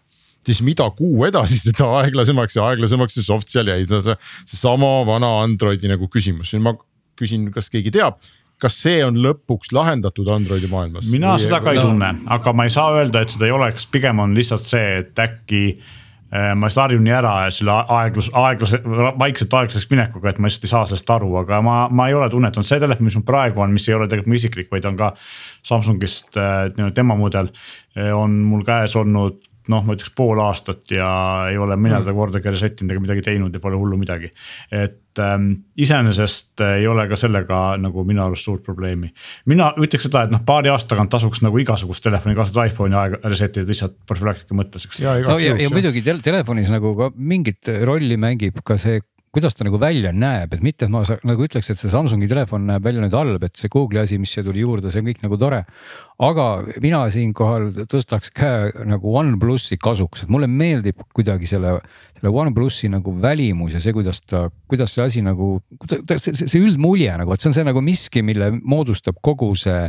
siis mida kuu edasi, seda aeglasemaks ja aeglasemaks see soft seal jäi, see, seesama vana Androidi nagu küsimus, ma küsin, kas keegi teab kas see on lõpuks lahendatud Androidi maailmas? mina või seda ka ei tunne, aga ma ei saa öelda, et seda ei oleks, pigem on lihtsalt see, et äkki Äh, ma lihtsalt harjun nii ära selle aeglus, aeglase, vaikselt aeglaseks minekuga, et ma lihtsalt ei saa sellest aru, aga ma, ma ei ole tunnetanud, see telefon, mis mul praegu on, mis ei ole tegelikult mu isiklik, vaid on ka Samsungist äh, nii-öelda demomudel. Äh, on mul käes olnud noh, ma ütleks pool aastat ja ei ole mina teda kordagi reset inud ega midagi teinud ja pole hullu midagi. et ähm, iseenesest ei ole ka sellega nagu minu arust suurt probleemi. mina ütleks seda, et noh, paari aasta tagant tasuks nagu igasugust telefoni, kaasa arvatud iPhone'i aega reset ida lihtsalt profülaktika mõttes, eks. no ja, ja muidugi tel telefonis nagu ka mingit rolli mängib ka see kuidas ta nagu välja näeb, et mitte, et ma nagu ütleks, et see Samsungi telefon näeb välja nüüd halb, et see Google'i asi, mis siia tuli juurde, see on kõik nagu tore aga mina siinkohal tõstaks käe nagu OnePlusi kasuks, et mulle meeldib kuidagi selle, selle OnePlusi nagu välimus ja see, kuidas ta, kuidas see asi nagu, see, see, see üldmulje nagu, et see on see nagu miski, mille moodustab kogu see,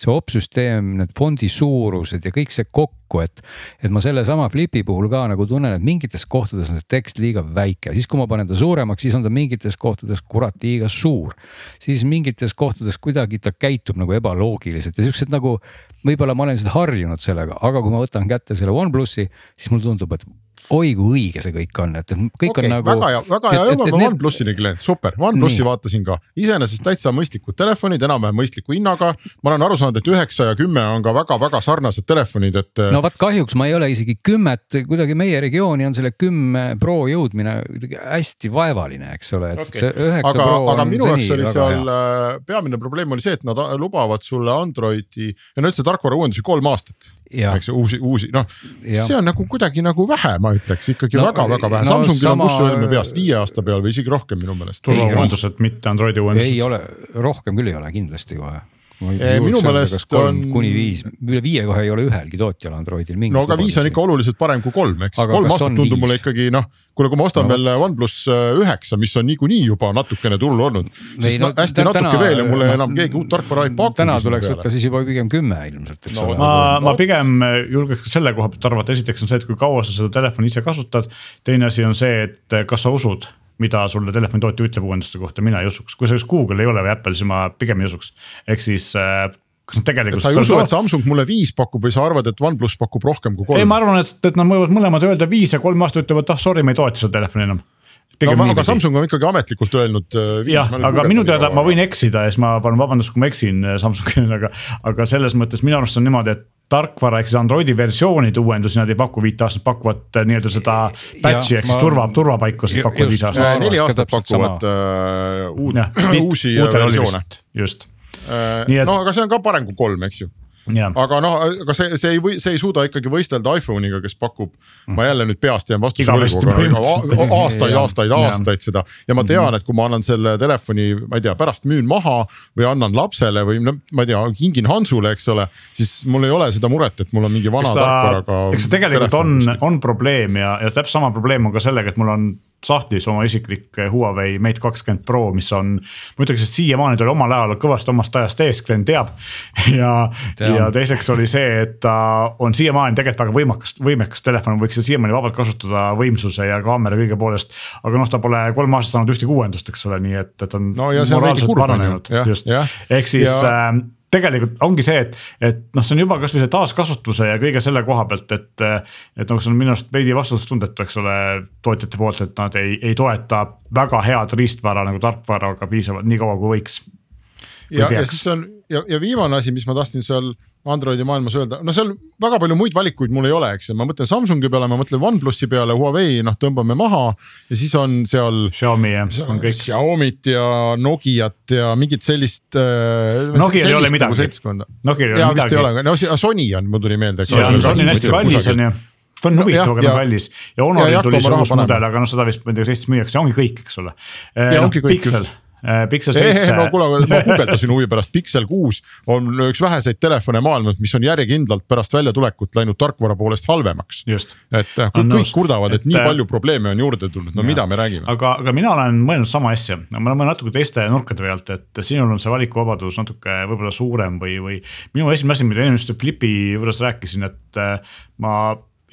see opsüsteem, need fondi suurused ja kõik see kokku, et, et ma sellesama Flipi puhul ka nagu tunnen, et mingites kohtades on see tekst liiga väike, siis kui ma panen ta suuremaks, siis on ta mingites kohtades kurat liiga suur. siis mingites kohtades kuidagi ta käitub nagu ebaloogiliselt ja siuksed nagu võib-olla ma olen lihtsalt harjunud sellega, aga kui ma võtan kätte selle OnePlusi, siis mulle tundub, et oi kui õige see kõik on, et, kõik okay, on nagu. väga hea, väga hea, jõuame OnePlusini, Glen, super, OnePlusi vaatasin ka, iseenesest täitsa mõistlikud telefonid, enam-vähem mõistliku hinnaga. ma olen aru saanud, et üheksa ja kümme on ka väga-väga sarnased telefonid, et. no vot kahjuks ma ei ole isegi kümmet, kuidagi meie regiooni on selle kümme Pro jõudmine hästi vaevaline, eks ole, et okay. see üheksa aga, Pro aga minu jaoks oli seal hea. Äh, peamine probleem oli see, et nad lubavad sulle Androidi ja no üldse tarkvara uuendusi kolm aastat eks ju uusi, uusi noh, see on nagu kuidagi nagu vähe, ma ütleks ikkagi väga-väga no, vähe no,, Samsungil sama... on, kus öelme peast viie aasta peal või isegi rohkem minu meelest. turvauuendused, mitte Androidi uuendused. ei ole, rohkem küll ei ole kindlasti kohe minu meelest on. kuni viis, üle viie kohe ei ole ühelgi tootjal Androidil mingit. no aga viis on ikka oluliselt parem kui kolm, eks, kolm aastat tundub mulle ikkagi noh, kuule, kui ma ostan no. veel OnePlus äh, üheksa, mis on niikuinii juba natukene turul olnud. siis no, hästi natuke täna, veel ja mulle ma, enam keegi uut tarkvara ei paku. täna tuleks võtta siis juba pigem kümme ilmselt, eks no, ole. ma, ma pigem julgeks ka selle koha pealt arvata, esiteks on see, et kui kaua sa seda telefoni ise kasutad. teine asi on see, et kas sa usud mida sulle telefonitootja ütleb uuenduste kohta, mina ei usuks, kui see just Google ei ole või Apple, siis ma pigem ei usuks, ehk siis äh, kas nad tegelikult. sa ei usu, et Samsung mulle viis pakub või sa arvad, et OnePlus pakub rohkem kui kolm? ei, ma arvan, et, et nad võivad mõlemad öelda viis ja kolm aastat ütlevad, ah sorry, me ei toeta seda telefoni enam. No, aga pidi. Samsung on ikkagi ametlikult öelnud äh,. jah, aga minu teada ma võin eksida ja siis ma palun vabandust, kui ma eksin äh, Samsungile, aga, aga selles mõttes minu arust on niimoodi, et tarkvara ehk siis Androidi versioonide uuendusi nad ei paku viit aastat, pakuvad äh, nii-öelda seda patch'i ehk siis turva, turvapaiku siis pakuvad viis aastat. neli aastat pakuvad uh, uut, uusi versioone. just et... no aga see on ka parem kui kolm, eks ju Ja. aga noh, aga see, see ei või, see ei suuda ikkagi võistelda iPhone'iga, kes pakub ma jälle nüüd peast jään vastuse võlgu, aga aastaid, aastaid, aastaid seda. ja ma tean, et kui ma annan selle telefoni, ma ei tea, pärast müün maha või annan lapsele või no ma ei tea, kingin Hansule, eks ole. siis mul ei ole seda muret, et mul on mingi vana tarkvaraga. eks see tegelikult on, on probleem ja, ja täpselt sama probleem on ka sellega, et mul on sahtlis oma isiklik Huawei Mate kakskümmend Pro, mis on. ma ütleks, et siiamaani ta oli omal ajal kõvasti omast ajast ees, Glen teab. ja, ja teiseks oli see, et ta on siiamaani tegelikult väga võimekas, võimekas telefon, võiks seda siiamaani vabalt kasutada võimsuse ja kaamera kõige poolest. aga noh, ta pole kolm aastat saanud ühtegi uuendust, eks ole, nii et, et on no, ehk siis ja... tegelikult ongi see, et, et noh, see on juba kasvõi see taaskasutuse ja kõige selle koha pealt, et. et noh, see on minu arust veidi vastutustundetu, eks ole, tootjate poolt, et nad ei, ei toeta väga head riistvara nagu tarkvaraga piisavalt nii kaua kui võiks. ja, ja siis on ja, ja viimane asi, mis ma tahtsin seal Androidi maailmas öelda, no seal väga palju muid valikuid mul ei ole, eks ju, ma mõtlen Samsungi peale, ma mõtlen OnePlusi peale, Huawei, noh, tõmbame maha ja siis on seal. Xiaomi ja on kõik. Xiaomi't ja Nokiat ja mingit sellist äh,. Nokial ei ole midagi. Nokial ei ole midagi. no Sony on, mul tuli meelde. Sony on hästi kallis on ju ta on huvitav, aga kallis ja Honoril tuli see uus mudel, aga noh, seda vist ma ei tea, kas Eestis müüakse, ongi kõik, eks ole. kõik. Pixel Pixel seitse. no kuule, ma guugeldasin huvi pärast, Pixel kuus on üks väheseid telefone maailmas, mis on järjekindlalt pärast väljatulekut läinud tarkvara poolest halvemaks. et äh, kõik, kõik kurdavad, et, nii äh, palju probleeme on juurde tulnud, no ja. mida me räägime. aga, aga mina olen mõelnud sama asja, ma olen natuke teiste nurkade pealt, et sinul on see valikuvabadus natuke võib-olla suurem või, või. minu esimene asi, mida enne just Flipi juures rääkisin, et ma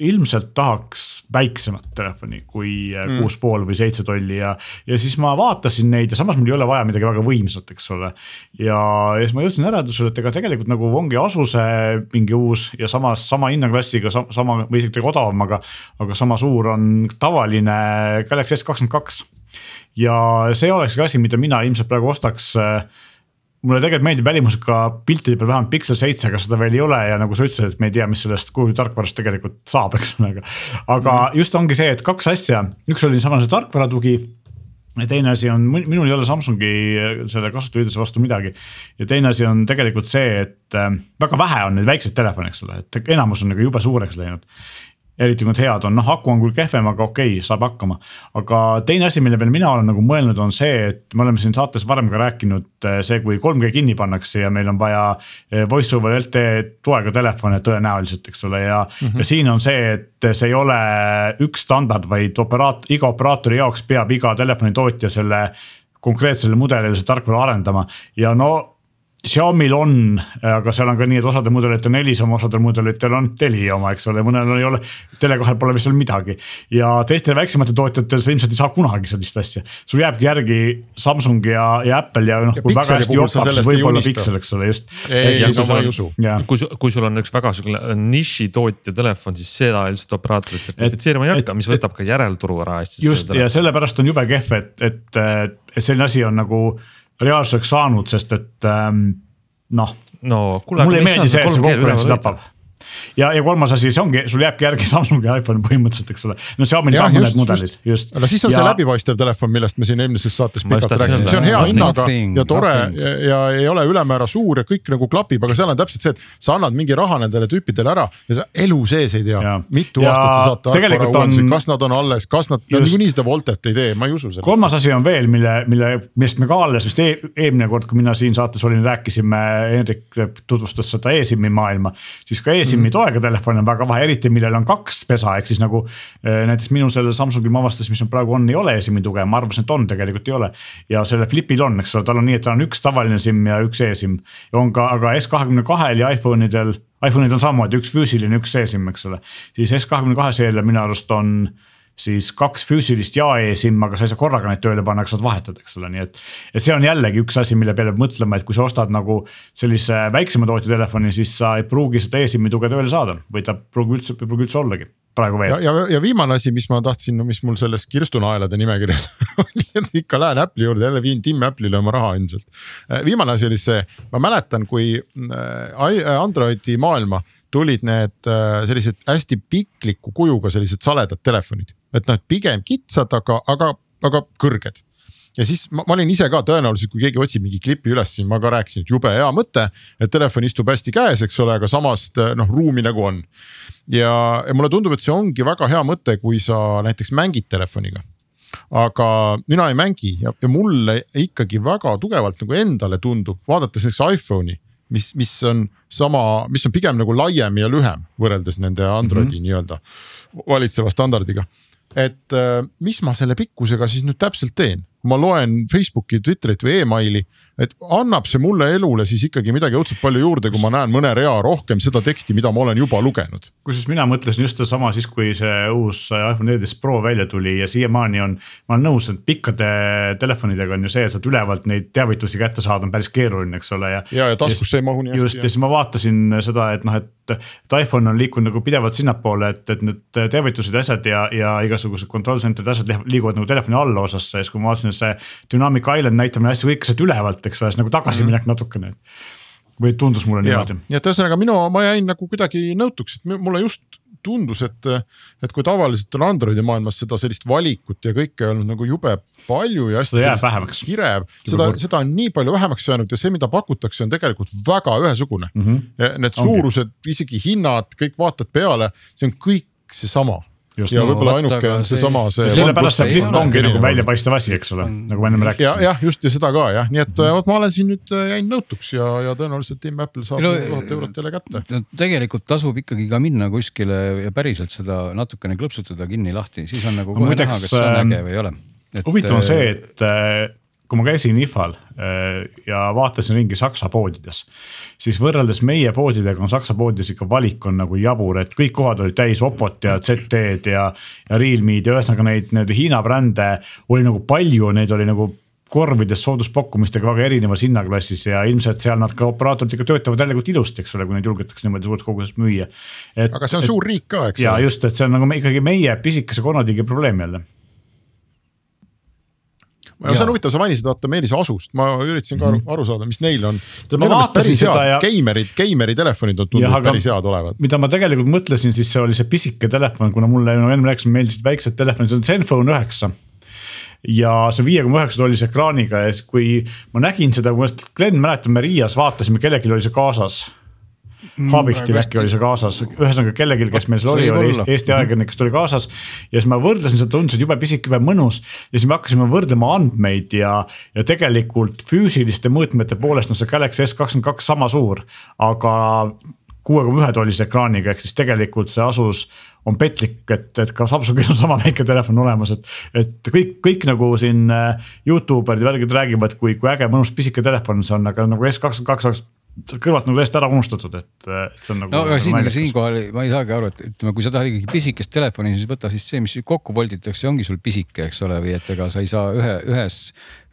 ilmselt tahaks väiksemat telefoni kui äh, kuus mm. pool või seitse tolli ja, ja siis ma vaatasin neid ja samas mul ei ole vaja midagi väga võimsat, eks ole. ja, ja siis ma jõudsin järeldusele, et ega tegelikult nagu ongi Asuse mingi uus ja samas sama hinnaklassiga sama või isegi odavam, aga, aga sama suur on tavaline Galaxy S kakskümmend kaks. ja see olekski asi, mida mina ilmselt praegu ostaks äh, mulle tegelikult meeldib välimusega piltide peal vähemalt Pixel seitse, aga seda veel ei ole ja nagu sa ütlesid, et me ei tea, mis sellest Google'i tarkvarast tegelikult saab, eks ole, aga. aga mm. just ongi see, et kaks asja, üks oli niisama see tarkvaratugi ja teine asi on, minul ei ole Samsungi selle kasutajaliidese vastu midagi. ja teine asi on tegelikult see, et äh, väga vähe on neid väikseid telefone, eks ole, et enamus on nagu jube suureks läinud eriti kui nad head on, noh aku on küll kehvem, aga okei okay,, saab hakkama. aga teine asi, mille peale mina olen nagu mõelnud, on see, et me oleme siin saates varem ka rääkinud, eh, see, kui 3G kinni pannakse ja meil on vaja eh, voice over LTE toega telefone tõenäoliselt, eks ole, ja mm. -hmm. ja siin on see, et see ei ole üks standard, vaid operaat-, iga operaatori jaoks peab iga telefonitootja selle konkreetsele mudelile see tarkvara arendama ja no Xiaomi'l on, aga seal on ka nii, et osadel mudelitel on Elisa oma, osadel mudelitel on Telia oma, eks ole, mõnel ei ole. Tele2-l pole vist veel midagi ja teistel väiksematel tootjatel sa ilmselt ei saa kunagi sellist asja. sul jääbki järgi Samsung ja, ja Apple ja noh, kui väga hästi jopab, siis võib-olla Pixel, eks ole, just. kui, kui sul on üks väga sihukene nišitootja telefon, siis seda ilmselt operaatorid sertifitseerima ei hakka, mis võtab ka järelturu ära hästi. just ja sellepärast on jube kehv, et, et, et selline asi on nagu reaalsuseks saanud, sest et ähm, noh no kuule, mulle ei meeldi see, et see konkurentsi tapab ja, ja kolmas asi, see ongi, sul jääbki järgi Samsungi iPhone põhimõtteliselt, eks ole. no Xiaomi'l on mõned mudelid, just. no siis on ja... see läbipaistev telefon, millest me siin eelmises saates pikalt rääkisime, see on hea hinnaga ja tore ja, ja ei ole ülemäära suur ja kõik nagu klapib, aga seal on täpselt see, et sa annad mingi raha nendele tüüpidele ära ja sa elu sees ei tea, mitu ja aastat sa saad tarkvara uuendusi on..., kas nad on alles, kas nad, nad niikuinii seda Voltet ei tee, ma ei usu seda. kolmas asi on veel, mille, mille, millest me ka alles vist e eelmine kord, kui mina siin saates olin, rääkisime, Hendrik tutvustas seda e-SIM-i maailma, siis ka e-SIM-i mm -hmm. Toega telefon on väga vahe, eriti millel on kaks pesa, ehk siis nagu äh, näiteks minul sellel Samsungil ma avastasin, mis on praegu on, ei ole eSIM-i tuge, ma arvasin, et on, tegelikult ei ole. ja sellel Flipil on, eks ole, tal on nii, et tal on üks tavaline SIM ja üks eSIM. on ka, aga S22-l ja iPhone idel, iPhone idel on samamoodi üks füüsiline, üks eSIM, eks ole. siis S22 seerial minu arust on siis kaks füüsilist ja e-SIM, aga sa ei saa korraga neid tööle panna, aga saad vahetada, eks ole, nii et. et see on jällegi üks asi, mille peale peab mõtlema, et kui sa ostad nagu sellise väiksema tootja telefoni, siis sa ei pruugi seda e-SIM-i tuge tööle saada või ta pruugi üldse, pruugi üldse ollagi praegu veel. ja, ja, ja viimane asi, mis ma tahtsin, mis mul selles kirstunaelade nimekirjas oli, et ikka lähen Apple'i juurde, jälle viin Tim Apple'ile oma raha ilmselt. Äh, viimane asi oli see, ma mäletan, kui äh, Androidi maailma tulid need äh, sellised hästi pikliku kujuga sellised saledad telefonid et noh, pigem kitsad, aga, aga, aga kõrged ja siis ma, ma olin ise ka tõenäoliselt, kui keegi otsib mingi klipi üles, siis ma ka rääkisin, et jube hea mõte, et telefon istub hästi käes, eks ole, aga samas noh, ruumi nagu on. ja, ja mulle tundub, et see ongi väga hea mõte, kui sa näiteks mängid telefoniga. aga mina ei mängi ja, ja mulle ikkagi väga tugevalt nagu endale tundub, vaadates näiteks iPhone'i mis, mis on sama, mis on pigem nagu laiem ja lühem võrreldes nende Androidi mm -hmm. nii-öelda valitseva standardiga et äh, mis ma selle pikkusega siis nüüd täpselt teen, ma loen Facebooki, Twitterit või emaili, et annab see mulle elule siis ikkagi midagi õudselt palju juurde, kui ma näen mõne rea rohkem seda teksti, mida ma olen juba lugenud. kusjuures mina mõtlesin just sedasama siis, kui see uus iPhone 14 Pro välja tuli ja siiamaani on, ma olen nõus, et pikkade telefonidega on ju see, et sealt ülevalt neid teavitusi kätte saada on päris keeruline, eks ole, ja. ja, ja taskusse ei mahu nii hästi. just ja siis ma vaatasin seda, et noh, et, et iPhone on liikunud nagu pidevalt sinnapoole, et, et need teavitused ja asjad ja, ja igasugused control center'id, asjad liiguvad nagu telefoni allosasse ja siis, kui ma vaatasin, et see Dynamic Island näitamine hästi sealt ülevalt eks ole, siis nagu tagasiminek mm -hmm. natukene. või tundus mulle niimoodi. nii et ühesõnaga minu, ma jäin nagu kuidagi nõutuks, et mulle just tundus, et, et kui tavaliselt on Androidi maailmas seda sellist valikut ja kõike olnud nagu jube palju ja hästi. kirev, seda, seda on nii palju vähemaks jäänud ja see, mida pakutakse, on tegelikult väga ühesugune mm. -hmm. Need suurused, isegi hinnad, kõik vaatad peale, see on kõik seesama Just, ja no, võib-olla ainuke on seesama see, see. sellepärast see flip ongi nagu väljapaistev asi, eks ole, nagu me ennem rääkisime. ja, jah, just ja seda ka jah, nii et mm -hmm. vot ma olen siin nüüd äh, jäin nõutuks ja, ja tõenäoliselt Tim Apple saab no, tuhat eurot jälle kätte. tegelikult tasub ikkagi ka minna kuskile ja päriselt seda natukene klõpsutada kinni lahti, siis on nagu kohe näha, kas see on äge või ei ole. huvitav on see, et äh, kui ma käisin IFA-l äh, ja vaatasin ringi Saksa poodides. siis võrreldes meie poodidega on Saksa poodides ikka valik on nagu jabur, et kõik kohad olid täis Opot ja ZT-d ja, ja Realme'd ja ühesõnaga neid nii-öelda Hiina brände oli nagu palju, neid oli nagu korvides sooduspakkumistega väga erinevas hinnaklassis ja ilmselt seal nad ka operaatorid ikka töötavad jällegi ilusti, eks ole, kui neid julgetakse niimoodi suures koguses müüa. aga see on et, suur riik ka, eks ole. ja just, et see on nagu me, ikkagi meie pisikese konnatiigi probleem jälle ja see on huvitav, sa mainisid vaata Meelis Asust, ma üritasin ka aru, mhm. aru saada, mis neil on. ja... geimerid, geimeri telefonid on tundunud päris head olevat. mida ma tegelikult mõtlesin, siis see oli see pisike telefon, kuna mulle nagu enne rääkisin, meeldisid väiksed telefonid, see on Zenfone üheksa ja see on viie koma üheksa tollise ekraaniga ja siis, kui ma nägin seda, kui Glen mäletab, me Riias vaatasime, kellelgi oli see kaasas mm,. Habichtil äkki oli see kaasas, ühesõnaga kellelgi, kes meil seal oli, oli Eesti, Eesti ajakirjanik, kes tuli kaasas. ja siis ma võrdlesin seda, tundus, et jube pisike, jube mõnus ja siis me hakkasime võrdlema andmeid ja, ja tegelikult füüsiliste mõõtmete poolest on see Galaxy S kakskümmend kaks sama suur, aga kuue koma ühe tollise ekraaniga, ehk siis tegelikult see Asus on petlik, et, et ka Samsungil on sama väike telefon olemas, et. et kõik, kõik nagu siin äh, Youtube erid ja värgid räägivad, kui, kui äge mõnus pisike telefon see on, aga nagu S kakskümmend oleks kõrvalt nagu täiesti ära unustatud, et, et see on nagu. no aga siin, siinkohal ma ei saagi aru, et ütleme, kui sa tahad ikkagi pisikest telefoni, siis võta siis see, mis kokku volditakse, ongi sul pisike, eks ole, või et ega sa ei saa ühe, ühes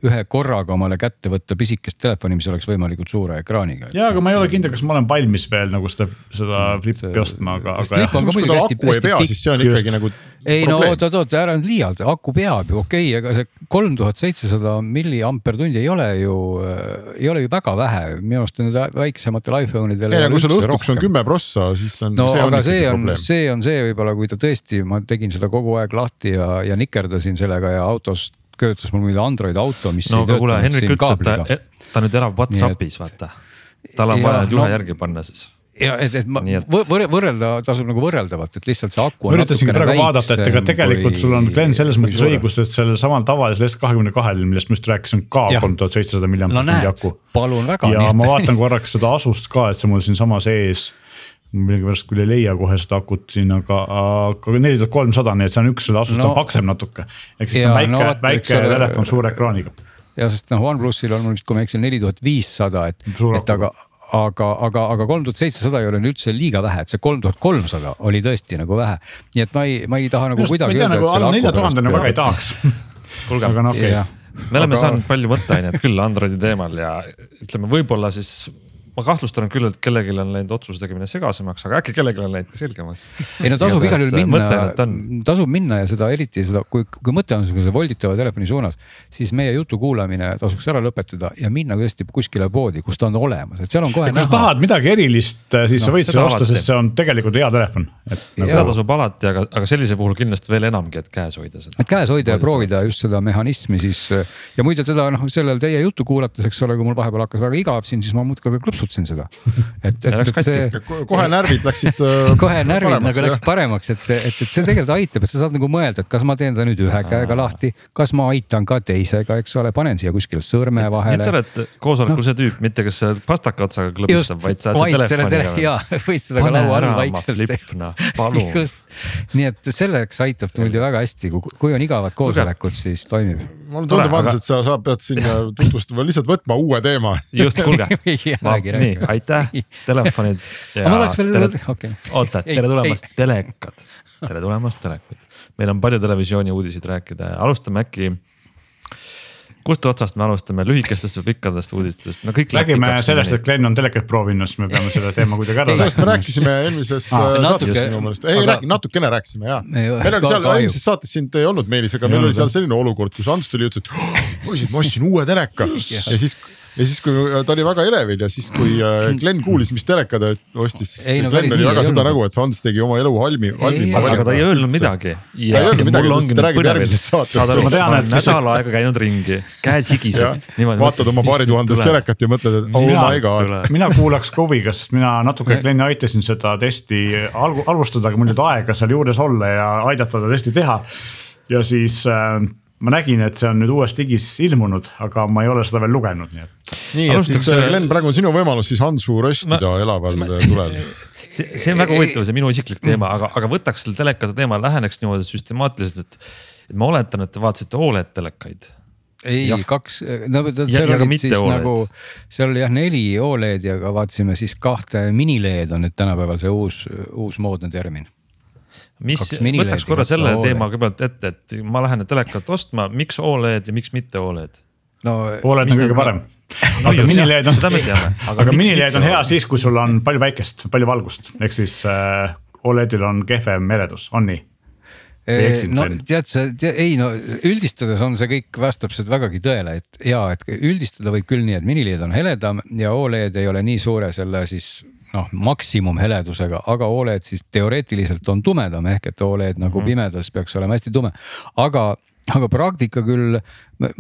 ühe korraga omale kätte võtta pisikest telefoni, mis oleks võimalikult suure ekraaniga. ja, aga ma ei ole kindel, kas ma olen valmis veel nagu seda, seda flippi ostma, aga, aga. hästi, hästi pikk. siis see on ikkagi nagu. ei no oot, oot, oot, ära nüüd liialda, aku peab ju, okei okay,, aga see kolm tuhat seitsesada milliampertundi ei ole ju, ei ole ju väga vähe, minu arust need väiksematel iPhone idel. ei no kui sul õhtuks on kümme prossa, siis on. no see aga on see on, see on see võib-olla, kui ta tõesti, ma tegin seda kogu aeg lahti ja, ja nikerdasin sellega ja autost köötas mul mingi Android auto, mis. no aga kuule, Henrik ütles, et ta, ta nüüd elab Whatsappis, vaata. tal on ja, vaja juhe no, järgi panna siis ja et, et ma et... võrrelda, tasub nagu võrreldavalt, et lihtsalt see aku. ma üritasingi praegu vaadata, et ega tegelikult kui, sul on Glen selles mõttes õigus, et sellel samal tavalisel S22-l, millest ma just rääkisin, ka kolm tuhat seitsesada milliampi aku. palun väga. ja ma vaatan korraks seda Asust ka, et see mul siinsamas ees millegipärast küll ei leia kohe seda akut siin, aga, aga neli tuhat kolmsada, nii et see on üks, selle asust no, on paksem natuke. ehk siis ta on väike no,, väike telefon suure ekraaniga. ja sest noh, OnePlusil on mul vist, kui ma ei eksi, neli tuhat viissada, et, et aga, aga, aga, aga kolm tuhat seitsesada ei ole üldse liiga vähe, et see kolm tuhat kolmsada oli tõesti nagu vähe. nii et ma ei, ma ei taha nagu Just, kuidagi öelda. alla nelja tuhande väga ei tahaks. kuulge, aga no okei okay. me oleme aga... saanud palju mõtteainet küll Androidi teemal ja ütleme, võib-olla siis ma kahtlustan küll, et kellelgi on läinud otsuse tegemine segasemaks, aga äkki kellelgi on läinud ka selgemaks. ei no tasub igal juhul minna, tasub minna ja seda eriti seda, kui, kui mõte on niisuguse volditava telefoni suunas, siis meie jutu kuulamine tasuks ära lõpetada ja minna tõesti kuskile poodi, kus ta on olemas, et seal on kohe ja näha. kui sa tahad midagi erilist, siis no, sa võid seda osta, sest see on tegelikult hea telefon. Nagu... seda tasub alati, aga, aga sellisel puhul kindlasti veel enamgi, et käes hoida seda. et käes hoida ja proovida just seda mehhanismi siis ja muide teda noh, sellel teie juttu kuulates, eks ole, kui mul vahepeal hakkas väga igav siin, siis ma muudkui klõpsusin kasutasin seda. et, et, et see. kohe närvid läksid äh, kohe närvid nagu läksid paremaks, et, et, et see tegelikult aitab, et sa saad nagu mõelda, et kas ma teen ta nüüd ühe käega lahti, kas ma aitan ka teisega, eks ole, panen siia kuskile sõrme vahele. et sa oled koosolekul no. see tüüp, mitte kes pastaka otsaga klõbistab, vaid sa telefoniga. ja, võid seda ka laua all vaikselt teha. Noh, palun. nii et selleks aitab ta muidugi väga hästi, kui on igavad koosolekud, siis toimib. mulle tundub, Hans, et sa, sa pead sinna tutvustama, lihtsalt võtma uue teema. just, kuulge nii, aitäh, telefonid. ma tahaks veel tele..., okei. Okay.. oota, tere tulemast, telekad, tere tulemast, telekad. meil on palju televisiooni uudiseid rääkida. Ja alustame äkki. Kust otsast me alustame, lühikestest või pikkadest uudistest, no kõik. räägime sellest, et Glen on telekat proovinud, siis me peame selle teema kuidagi ära rääkima. sellest me rääkisime eelmises ah, äh, saates minu meelest, ei aga... räägi, natukene rääkisime ja. meil oli seal eelmises saates sind ei olnud Meelis, aga meil oli seal selline olukord, kus Ants tuli ja ütles, et poisid, ma ostsin uue teleka. Ja siis ja siis, kui ta oli väga elevil ja siis, kui äh, Glen kuulis, mis teleka ta ostis. No, Glen oli väga seda nägu, et Hans tegi oma elu halmi, halvima. aga ta ei öelnud midagi. ta ei öelnud midagi, ta räägib järgmises saates. saad aru, ma olen nädal aega käinud ringi, käed higised. vaatad oma paari tuhandest telekat ja mõtled, et oh my god. mina kuulaks ka huviga, sest mina natuke Gleni aitasin seda testi algu-, alustada, aga mul ei olnud aega seal juures olla ja aidata ta testi teha. ja siis äh, ma nägin, et see on nüüd uues digis ilmunud, aga ma ei ole seda veel lugenud, nii et. nii, et siis äh, Glen, praegu on sinu võimalus siis Hansu röstida ma... elaval tulel. see, see on väga huvitav, see minu isiklik teema, aga, aga võtaks selle telekate teema, läheneks niimoodi süstemaatiliselt, et, et ma oletan, et te vaatasite Oled telekaid ei kaks, no seal ja olid siis Oled. nagu, seal oli jah neli Oledi, aga vaatasime siis kahte mini-LED on nüüd tänapäeval see uus, uus moodne termin. Mis võtaks korra selle OLED. teema kõigepealt ette, et ma lähen telekat ostma, miks Oled ja miks mitte Oled? no Oled on kõige parem. No aga just, mini-LED on, aga aga mitte on hea siis, kui sul on palju päikest, palju valgust, ehk siis äh, Oledil on kehvem eredus, on nii? No tead sa, ei no üldistades on see kõik vastab see vägagi tõele, et ja et üldistada võib küll nii, et mini-LED on heledam ja Oled ei ole nii suure selle siis noh, maksimumheledusega, aga Oled siis teoreetiliselt on tumedam ehk et Oled nagu Mhm. pimedas peaks olema hästi tume, aga aga praktika küll,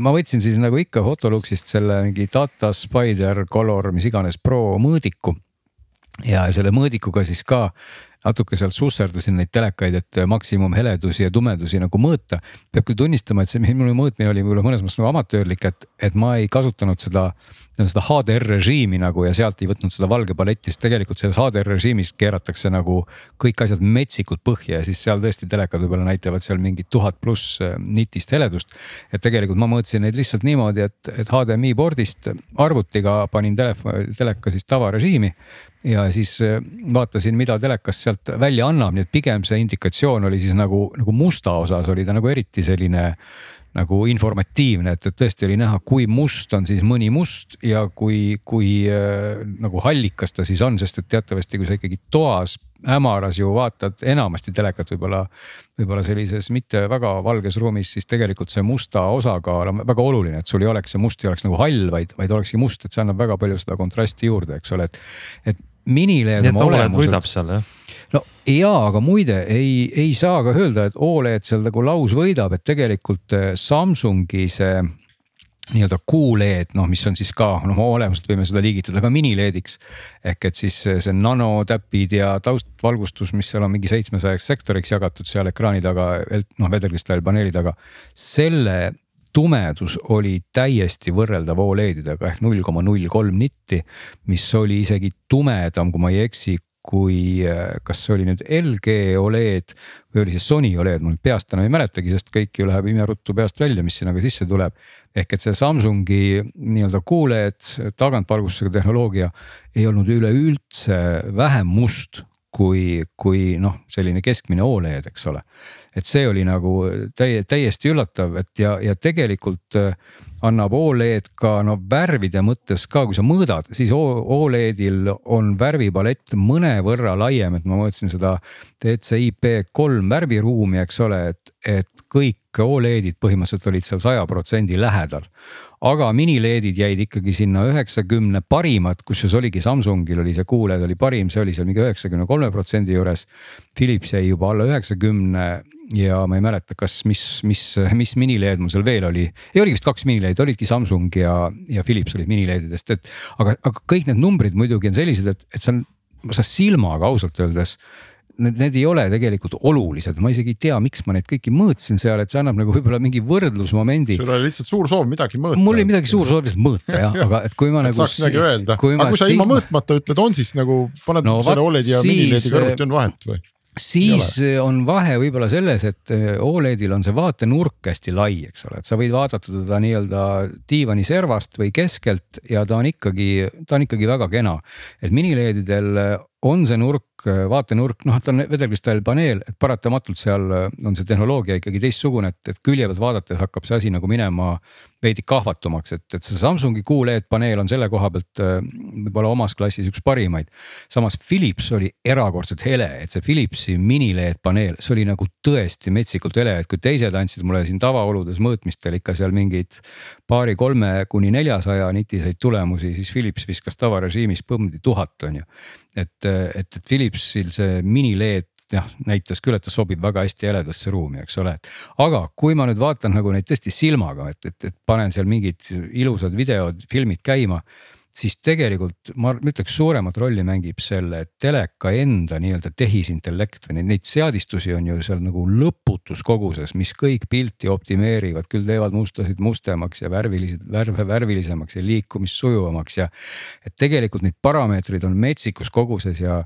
ma võtsin siis nagu ikka Photoluxist selle mingi Data Spider Color, mis iganes Pro mõõdiku ja selle mõõdikuga siis ka natuke sealt susserdasin neid telekaid, et maksimumheledusi ja tumedusi nagu mõõta. peab küll tunnistama, et see minu mõõtmine oli võib-olla mõnes mõttes nagu amatöörlik, et, et ma ei kasutanud seda, seda HDR režiimi nagu ja sealt ei võtnud seda valge paletti, sest tegelikult selles HDR režiimis keeratakse nagu kõik asjad metsikult põhja ja siis seal tõesti telekad võib-olla näitavad seal mingit tuhat pluss äh, nitist heledust. et tegelikult ma mõõtsin neid lihtsalt niimoodi, et, et HDMI pordist arvutiga panin telefon, teleka siis tavarežiimi ja siis äh, vaatasin, mida telekas sealt välja annab, nii et pigem see indikatsioon oli siis nagu, nagu musta osas oli ta nagu eriti selline nagu informatiivne, et, et tõesti oli näha, kui must on siis mõni must ja kui, kui äh, nagu hallikas ta siis on, sest et teatavasti, kui sa ikkagi toas hämaras ju vaatad enamasti telekat võib-olla, võib-olla sellises mitte väga valges ruumis, siis tegelikult see musta osakaal on väga oluline, et sul ei oleks see must ei oleks nagu hall, vaid, vaid olekski must, et see annab väga palju seda kontrasti juurde, eks ole, et, et mini-LED nii et Oled võidab seal jah? no jaa, aga muide ei, ei saa ka öelda, et Oled seal nagu laus võidab, et tegelikult eh, Samsungi see nii-öelda QLED, noh, mis on siis ka noh, olemuselt võime seda liigitada ka mini-LED-iks. ehk et siis see nanotäpid ja taustvalgustus, mis seal on mingi seitsmesajaks sektoriks jagatud seal ekraani taga, noh vedelkristallpaneeli taga, selle tumedus oli täiesti võrreldav Oledidega ehk null koma null kolm nitti, mis oli isegi tumedam, kui ma ei eksi, kui äh, kas see oli nüüd LG Oled või oli see Sony Oled, ma nüüd peast enam ei mäletagi, sest kõik ju läheb imeruttu peast välja, mis sinna ka sisse tuleb. ehk et see Samsungi nii-öelda QLED tagantvalgustusega tehnoloogia ei olnud üleüldse vähem must kui, kui noh, selline keskmine Oled, eks ole. et see oli nagu täie, täiesti üllatav, et ja, ja tegelikult annab Oled ka no värvide mõttes ka, kui sa mõõdad, siis Oledil on värvipalett mõnevõrra laiem, et ma mõõtsin seda DCI-P kolm värviruumi, eks ole, et, et kõik Oledid põhimõtteliselt olid seal saja protsendi lähedal. aga mini-LED-id jäid ikkagi sinna üheksakümne parimat, kusjuures oligi Samsungil oli see QLED oli parim, see oli seal mingi üheksakümne kolme protsendi juures. Philips jäi juba alla üheksakümne ja ma ei mäleta, kas, mis, mis, mis mini-LED mul seal veel oli. ei oligi vist kaks mini-LED, olidki Samsung ja, ja Philips olid mini-LED-idest, et aga, aga kõik need numbrid muidugi on sellised, et, et sa, sa silmaga ausalt öeldes need, need ei ole tegelikult olulised, ma isegi ei tea, miks ma neid kõiki mõõtsin seal, et see annab nagu võib-olla mingi võrdlusmomendi. sul oli lihtsalt suur soov midagi mõõta. mul oli midagi suur soov lihtsalt mõõta jah, aga et kui ma et nagu. saaks midagi öelda, aga kui sa ilma mõõtmata ütled, on siis nagu paned No selle Oledi ja siis, mini-LED-i kõrvuti on vahet või? Siis on vahe võib-olla selles, et eh, Oledil on see vaatenurk hästi lai, eks ole, et sa võid vaadata teda nii-öelda diivani servast või keskelt ja ta on ikkagi, ta on ikkagi väga kena. et mini-LED-idel on see nurk, vaatenurk, noh, ta on vedelkristallpaneel, et paratamatult seal on see tehnoloogia ikkagi teistsugune, et, et külje pealt vaadates hakkab see asi nagu minema veidi kahvatumaks, et, et see Samsungi QLED paneel on selle koha pealt äh, võib-olla omas klassis üks parimaid. samas Philips oli erakordselt hele, et see Philipsi mini-LED paneel, see oli nagu tõesti metsikult hele, et kui teised andsid mulle siin tavaoludes mõõtmistel ikka seal mingeid paari-kolme kuni neljasaja nitiseid tulemusi, siis Philips viskas tavarežiimis põmdi tuhat on ju. et, et, et Philipsil see mini-LED jah, näitas küll, et ta sobib väga hästi heledasse ruumi, eks ole. aga kui ma nüüd vaatan nagu neid tõesti silmaga, et, et, et panen seal mingid ilusad videod, filmid käima siis tegelikult ma ütleks, suuremat rolli mängib selle teleka enda nii-öelda tehisintellekt või neid, neid seadistusi on ju seal nagu lõputus koguses, mis kõik pilti optimeerivad, küll teevad mustasid mustemaks ja värvilised värve värvilisemaks ja liikumist sujuvamaks ja. et tegelikult neid parameetreid on metsikus koguses ja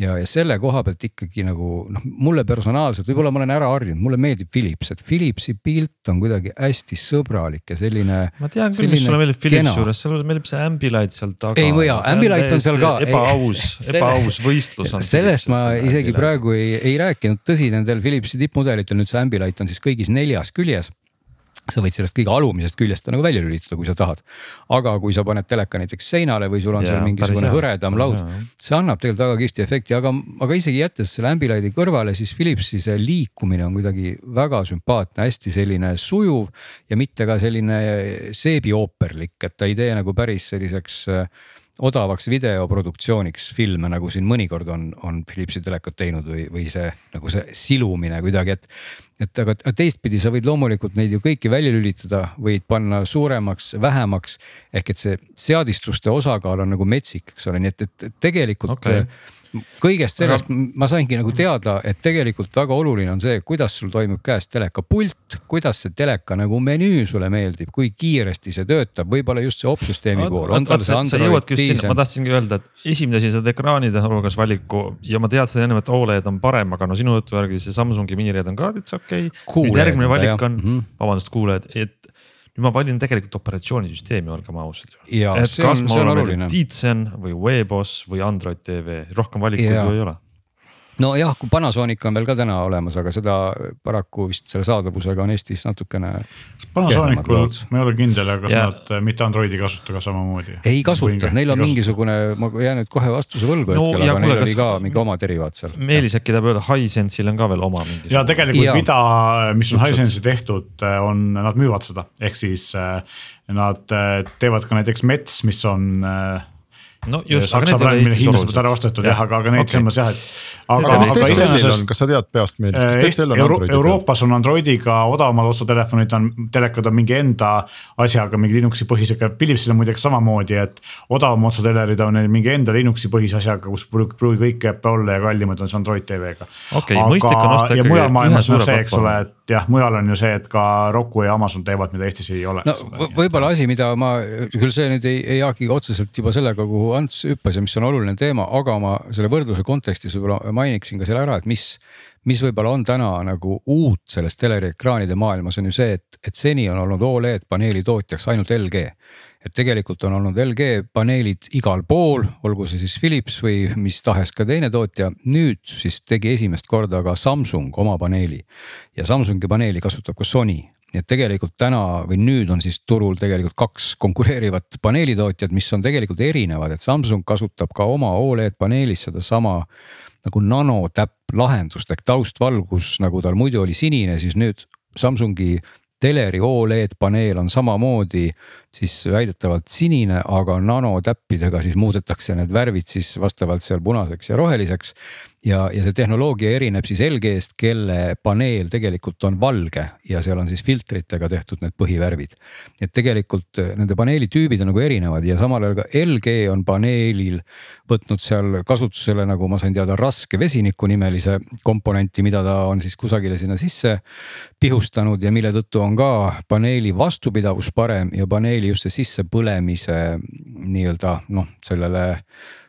ja, ja selle koha pealt ikkagi nagu noh, mulle personaalselt, võib-olla ma olen ära harjunud, mulle meeldib Philips, et Philipsi pilt on kuidagi hästi sõbralik ja selline. ma tean küll, mis sulle meeldib Philipsi juures, sulle meeldib see Ambilight seal taga. ei või jaa, Ambilight on seal ka. ebaaus, ebaaus võistlus on. sellest ma isegi praegu ei, ei rääkinud, tõsi, nendel Philipsi tippmudelitel nüüd see Ambilight on siis kõigis neljas küljes sa võid sellest kõige alumisest küljest ta nagu välja lülitada, kui sa tahad. aga kui sa paned teleka näiteks seinale või sul on ja, seal mingisugune hõredam laud, see annab tegelikult väga kihvti efekti, aga, aga isegi jättes selle Ambilighti kõrvale, siis Philipsi see liikumine on kuidagi väga sümpaatne, hästi selline sujuv ja mitte ka selline seebiooperlik, et ta ei tee nagu päris selliseks äh, odavaks videoproduktsiooniks filme, nagu siin mõnikord on, on Philipsi telekad teinud või, või see nagu see silumine kuidagi, et. Et aga teistpidi sa võid loomulikult neid ju kõiki välja lülitada, võid panna suuremaks, vähemaks. ehk et see seadistuste osakaal on nagu metsik, eks ole, nii et, et tegelikult okay kõigest sellest ma saingi nagu teada, et tegelikult väga oluline on see, kuidas sul toimub käes telekapult, kuidas see teleka nagu menüü sulle meeldib, kui kiiresti see töötab, võib-olla just see opsüsteemi pool. sa jõuadki just sinna, ma tahtsingi öelda, et esimene asi, sa teed ekraanide hulgas valiku ja ma teadsin ennem, et Oled on parem, aga no sinu jutu järgi see Samsungi minired on ka täitsa okei okay.. järgmine valik on -hmm. vabandust, kuulajad, et nüüd ma valin tegelikult operatsioonisüsteemi, olgem ausad. et kas ma olen Tizen või Webos või Android tv, rohkem valikuid ju ei ole nojah, kui Panasonic on veel ka täna olemas, aga seda paraku vist selle saadavusega on Eestis natukene. Panasonicul ma ei ole kindel, kas ja. nad äh, mitte Androidi ei kasuta ka samamoodi? ei kasuta, neil on mingisugune, ma jään nüüd kohe vastuse võlgu no, hetkel, aga neil oli ka mingi oma derivaat seal. Meelis äkki tahab öelda, Hisense'il on ka veel oma mingi. ja tegelikult ja. Vida, mis on Hisense'i tehtud, äh, on, nad müüvad seda, ehk siis nad teevad ka näiteks Mets, mis on no just, aga need ei ole Eestis olulised. ära ostetud jah, aga, aga neid okay. silmas jah, et. Aga, aga iseenesest. kas sa tead peast meeldis, kas Texel on Euro Androidi Euroopas on Androidiga odavamad otsatelefonid on, telekad on mingi enda asjaga, mingi Linuxi põhisega, Philipsil on muideks samamoodi, et. odavam otsatelerid on mingi enda Linuxi põhise asjaga, kus pruugi kõik jääb olla ja kallimad on see Android TV-ga. okei okay,, mõistlik on osta ikkagi. ja mujal maailmas on see, eks ole, et jah, mujal on ju see, et ka Roku ja Amazon teevad, mida Eestis ei ole. no võib-olla asi, mida ma, küll see nüüd ei, ei haagi otseselt juba sellega, kuhu Ants hüppas ja mis on oluline teema, aga ma selle võrdluse kontekstis võib-olla mainiksin ka selle ära, et mis, mis võib-olla on täna nagu uut selles teleriekraanide maailmas on ju see, et, et seni on olnud Oled paneeli tootjaks ainult LG. et tegelikult on olnud LG paneelid igal pool, olgu see siis Philips või mis tahes ka teine tootja, nüüd siis tegi esimest korda ka Samsung oma paneeli. Ja Samsungi paneeli kasutab ka Sony. Nii et tegelikult täna või nüüd on siis turul tegelikult kaks konkureerivat paneelitootjat, mis on tegelikult erinevad, et Samsung kasutab ka oma Oled paneelis sedasama nagu nanotäpp lahendust ehk taustvalgus, nagu tal muidu oli sinine, siis nüüd Samsungi teleri Oled paneel on samamoodi siis väidetavalt sinine, aga nanotäppidega siis muudetakse need värvid siis vastavalt seal punaseks ja roheliseks ja, ja see tehnoloogia erineb siis LG-st, kelle paneel tegelikult on valge ja seal on siis filtritega tehtud need põhivärvid. et tegelikult äh, nende paneeli tüübid on nagu erinevad ja samal ajal ka LG on paneelil võtnud seal kasutusele, nagu ma sain teada, raske vesiniku nimelise komponenti, mida ta on siis kusagile sinna sisse pihustanud ja mille tõttu on ka paneeli vastupidavus parem ja paneeli just see sissepõlemise nii-öelda noh, sellele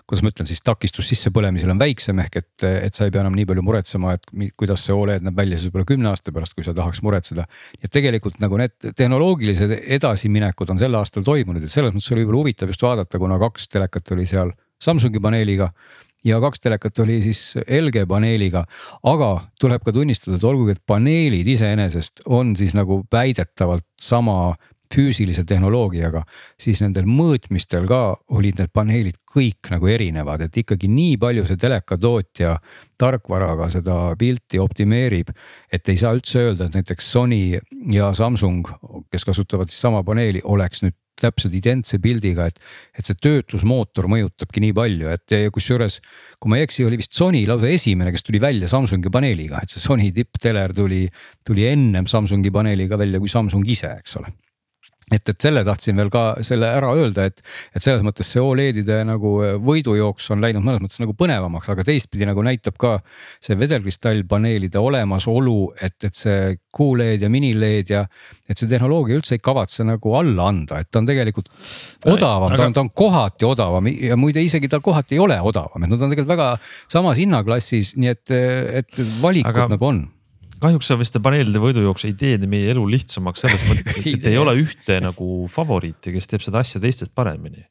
kuidas ma ütlen siis takistus sissepõlemisel on väiksem, ehk et, et sa ei pea enam nii palju muretsema, et kuidas see Oled näeb välja siis võib-olla kümne aasta pärast, kui sa tahaks muretseda. et tegelikult nagu need tehnoloogilised edasiminekud on sel aastal toimunud, et selles mõttes oli võib-olla huvitav just vaadata, kuna kaks telekat oli seal Samsungi paneeliga ja kaks telekat oli siis LG paneeliga, aga tuleb ka tunnistada, et olgugi, et paneelid iseenesest on siis nagu väidetavalt sama füüsilise tehnoloogiaga, siis nendel mõõtmistel ka olid need paneelid kõik nagu erinevad, et ikkagi nii palju see telekatootja tarkvaraga seda pilti optimeerib. et ei saa üldse öelda, et näiteks Sony ja Samsung, kes kasutavad siis sama paneeli, oleks nüüd täpselt identse pildiga, et, et see töötlusmootor mõjutabki nii palju, et kusjuures kui ma ei eksi, oli vist Sony lausa esimene, kes tuli välja Samsungi paneeliga, et see Sony tippteler tuli, tuli ennem Samsungi paneeliga välja kui Samsung ise, eks ole et, et selle tahtsin veel ka selle ära öelda, et, et selles mõttes see Oledide nagu võidujooks on läinud mõnes mõttes nagu põnevamaks, aga teistpidi nagu näitab ka see vedelkristallpaneelide olemasolu, et, et see Q-LED ja mini-LED ja et see tehnoloogia üldse ei kavatse nagu alla anda, et ta on tegelikult odavam, ta on, ta on kohati odavam ja muide isegi ta kohati ei ole odavam, et nad on tegelikult väga samas hinnaklassis, nii et, et valikud aga... nagu on kahjuks see vist paneelide võidujooks ei tee meie elu lihtsamaks selles mõttes, et ei ole ühte nagu favoriiti, kes teeb seda asja teistest paremini.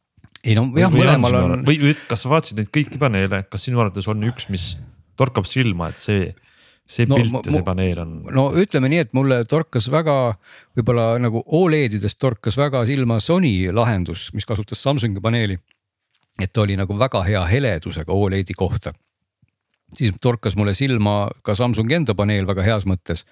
ei no jah, mõlemal on. või kas sa vaatasid neid kõiki paneele, kas sinu arvates on üks, mis torkab silma, et see, see no, pilt ja see paneel on? no ütleme nii, et mulle torkas väga võib-olla nagu Oledidest torkas väga silma Sony lahendus, mis kasutas Samsungi paneeli. et oli nagu väga hea heledusega Oledi kohta siis torkas mulle silma ka Samsungi enda paneel väga heas mõttes.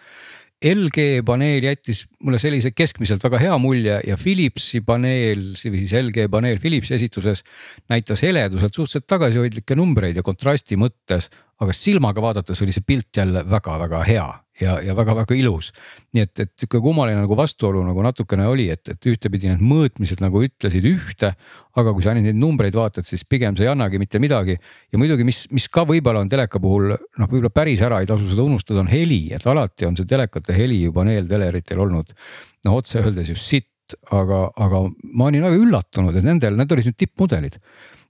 LG paneel jättis mulle sellise keskmiselt väga hea mulje ja Philipsi paneel, siis LG paneel Philipsi esituses näitas heleduselt suhteliselt tagasihoidlikke numbreid ja kontrasti mõttes, aga silmaga vaadates oli see pilt jälle väga-väga hea ja, ja väga-väga ilus. nii et, et sihuke kummaline nagu vastuolu nagu natukene oli, et, et ühtepidi need mõõtmised nagu ütlesid ühte, aga kui sa ainult neid numbreid vaatad, siis pigem see ei annagi mitte midagi. ja muidugi, mis, mis ka võib-olla on teleka puhul noh, võib-olla päris ära ei tasu seda unustada, on heli, et alati on see telekate heli juba neelteleritel olnud no otse öeldes just sitt, aga, aga ma olin väga üllatunud, et nendel, need olid nüüd tippmudelid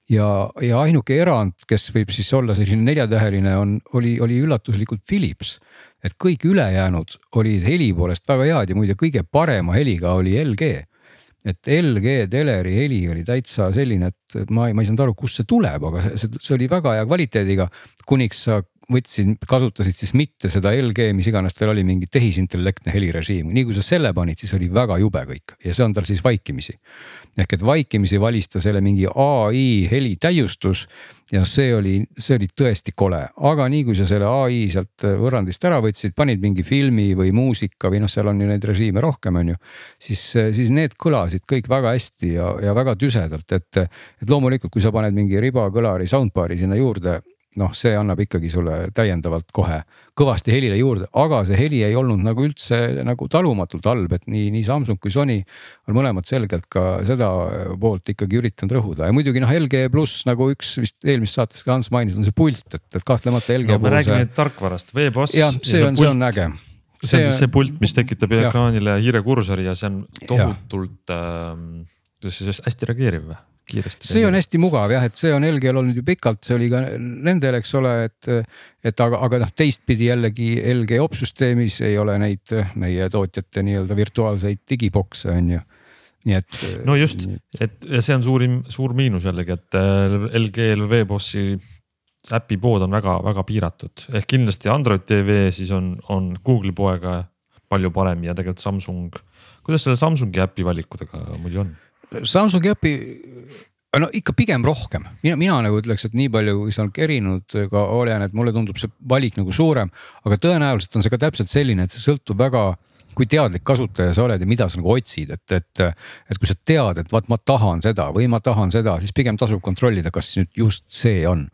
ja, ja ainuke erand, kes võib siis olla selline neljatäheline, on, oli, oli üllatuslikult Philips et kõik ülejäänud olid heli poolest väga head ja muide kõige parema heliga oli LG. et LG teleri heli oli täitsa selline, et ma ei, ma ei saanud aru, kust see tuleb, aga see, see oli väga hea kvaliteediga, kuniks sa võtsid, kasutasid siis mitte seda LG, mis iganes tal oli, mingi tehisintellektne helirežiim, nii kui sa selle panid, siis oli väga jube kõik ja see on tal siis vaikimisi. ehk et vaikimisi valis ta selle mingi ai heli täiustus ja see oli, see oli tõesti kole, aga nii kui sa selle ai sealt võrrandist ära võtsid, panid mingi filmi või muusika või noh, seal on ju neid režiime rohkem, on ju. siis, siis need kõlasid kõik väga hästi ja, ja väga tüsedalt, et, et loomulikult, kui sa paned mingi ribakõlari soundbar'i sinna juurde noh, see annab ikkagi sulle täiendavalt kohe kõvasti helile juurde, aga see heli ei olnud nagu üldse nagu talumatult halb, et nii, nii Samsung kui Sony on mõlemad selgelt ka seda poolt ikkagi üritanud rõhuda ja muidugi noh, LG pluss nagu üks vist eelmises saates ka Hans mainis, on see pult, et, et kahtlemata LG no,. me räägime see... tarkvarast, veeboss. jah, see on, see on äge see on siis see pult, mis tekitab ekraanile hiirekursori ja see on tohutult, ähm, kuidas siis hästi reageeriv või? Kiiresti. see on hästi mugav jah, et see on LG-l olnud ju pikalt, see oli ka nendel, eks ole, et, et aga, aga noh, teistpidi jällegi LG opsüsteemis ei ole neid meie tootjate nii-öelda virtuaalseid digibokse on ju nii et. no just, et see on suurim, suur miinus jällegi, et LG-l Webossi äpipood on väga-väga piiratud, ehk kindlasti Android tv siis on, on Google'i poega palju parem ja tegelikult Samsung. kuidas selle Samsungi äpi valikudega muidu on? Samsungi äpi, no ikka pigem rohkem, mina, mina nagu ütleks, et nii palju, kui see on kerinud ka olen, et mulle tundub see valik nagu suurem, aga tõenäoliselt on see ka täpselt selline, et see sõltub väga kui teadlik kasutaja sa oled ja mida sa nagu otsid, et, et, et kui sa tead, et vaat ma tahan seda või ma tahan seda, siis pigem tasub kontrollida, kas nüüd just see on.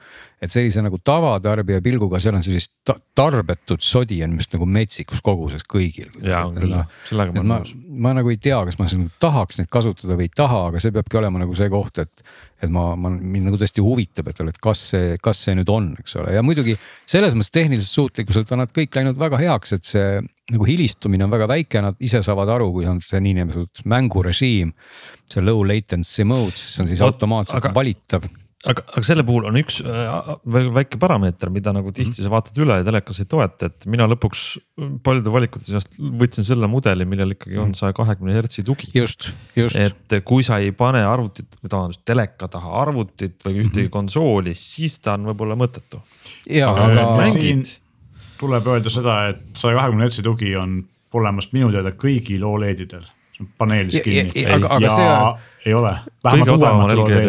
et sellise nagu tavatarbija pilguga, seal on sellist ta tarbetut sodi on just nagu metsikus koguses kõigil. ja on küll, sellega ma olen nõus. ma nagu ei tea, kas ma tahaks neid kasutada või ei taha, aga see peabki olema nagu see koht, et et ma, ma mind nagu tõesti huvitab, et, et kas see, kas see nüüd on, eks ole, ja muidugi selles mõttes tehniliselt suutlikkuselt on nad kõik läinud väga heaks, et see nagu hilistumine on väga väike, nad ise saavad aru, kui on see niinimetatud mängurežiim. see low latency mode, siis on siis automaatselt aga... valitav aga, aga selle puhul on üks äh, veel väike parameeter, mida nagu tihti mm -hmm. sa vaatad üle ja telekas ei toeta, et mina lõpuks paljude valikute seast võtsin selle mudeli, millel ikkagi on mhm. saja kahekümne hertsi tugi. just, just. et kui sa ei pane arvutit või tähendab teleka taha arvutit või ühtegi mm -hmm. konsooli, siis ta on võib-olla mõttetu. aga, aga mängid. tuleb öelda seda, et saja kahekümne hertsi tugi on olemas minu teada kõigil Oledidel paneelis kinni. aga, aga ja see on, ei ole. Okei.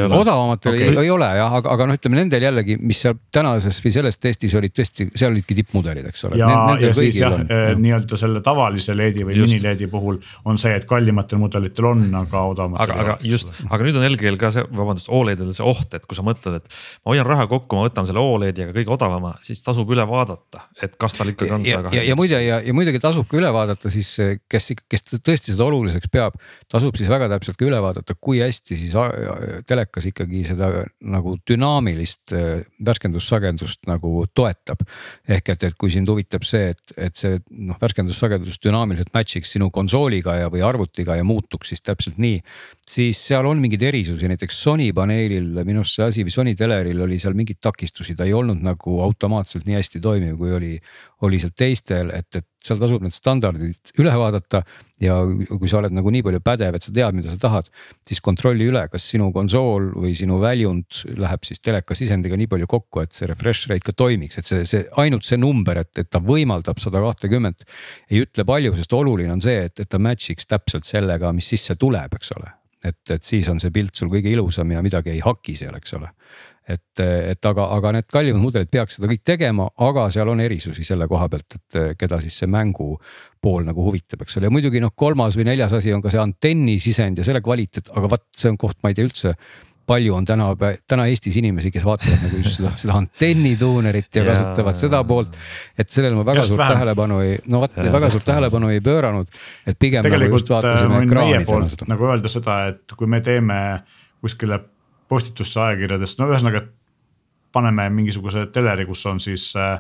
okay. ei, ei ole jah, aga, aga noh, ütleme nendel jällegi, mis seal tänases või selles testis olid tõesti, seal olidki tippmudelid, eks ole. ja, ja siis jah, nii-öelda selle tavalise LED-i või Just. mini LED-i puhul on see, et kallimatel mudelitel on, aga odavamatel aga, aga just, aga nüüd on LG-l ka see, vabandust, Oledil see oht, et kui sa mõtled, et ma hoian raha kokku, ma võtan selle Oledi, aga kõige odavama, siis tasub üle vaadata, et kas tal ikkagi on ja, saja ja, ja muide ja, ja muidugi tasub ka üle vaadata siis, kes, kes tõesti seda oluliseks peab, tasub siis väga täpselt ka üle vaadata, kui hästi siis a- telekas ikkagi seda nagu dünaamilist äh, värskendussagedust nagu toetab. ehk et, et kui sind huvitab see, et, et see noh, värskendussagedus dünaamiliselt match'iks sinu konsooliga ja, või arvutiga ja muutuks siis täpselt nii. siis seal on mingeid erisusi, näiteks Sony paneelil minu arust see asi või Sony teleril oli seal mingeid takistusi, ta ei olnud nagu automaatselt nii hästi toimiv, kui oli, oli seal teistel, et, et seal tasub need standardid üle vaadata. ja kui sa oled nagu nii palju pädev, et sa tead, mida sa tahad, siis kontrolli üle, kas sinu konsool või sinu väljund läheb siis teleka sisendiga nii palju kokku, et see refresh rate ka toimiks, et see, see ainult see number, et, et ta võimaldab sada kahtekümmet. ei ütle palju, sest oluline on see, et, et ta match'iks täpselt sellega, mis sisse tuleb, eks ole et, et siis on see pilt sul kõige ilusam ja midagi ei haki seal, eks ole. Et, et aga, aga need kallimad mudelid peaks seda kõik tegema, aga seal on erisusi selle koha pealt, et keda siis see mängu pool nagu huvitab, eks ole, ja muidugi noh, kolmas või neljas asi on ka see antenni sisend ja selle kvaliteet, aga vot see on koht, ma ei tea üldse palju on täna, täna Eestis inimesi, kes vaatavad nagu just seda, seda antennituunerit ja Jaa. kasutavad seda poolt. et sellele ma väga Just suurt vähem. tähelepanu ei, no vot väga suurt tähelepanu ei pööranud. et pigem nagu tegelikult võin meie poolt nagu öelda seda, et kui me teeme kuskile postitusse ajakirjadest, no ühesõnaga, et paneme mingisuguse teleri, kus on siis äh,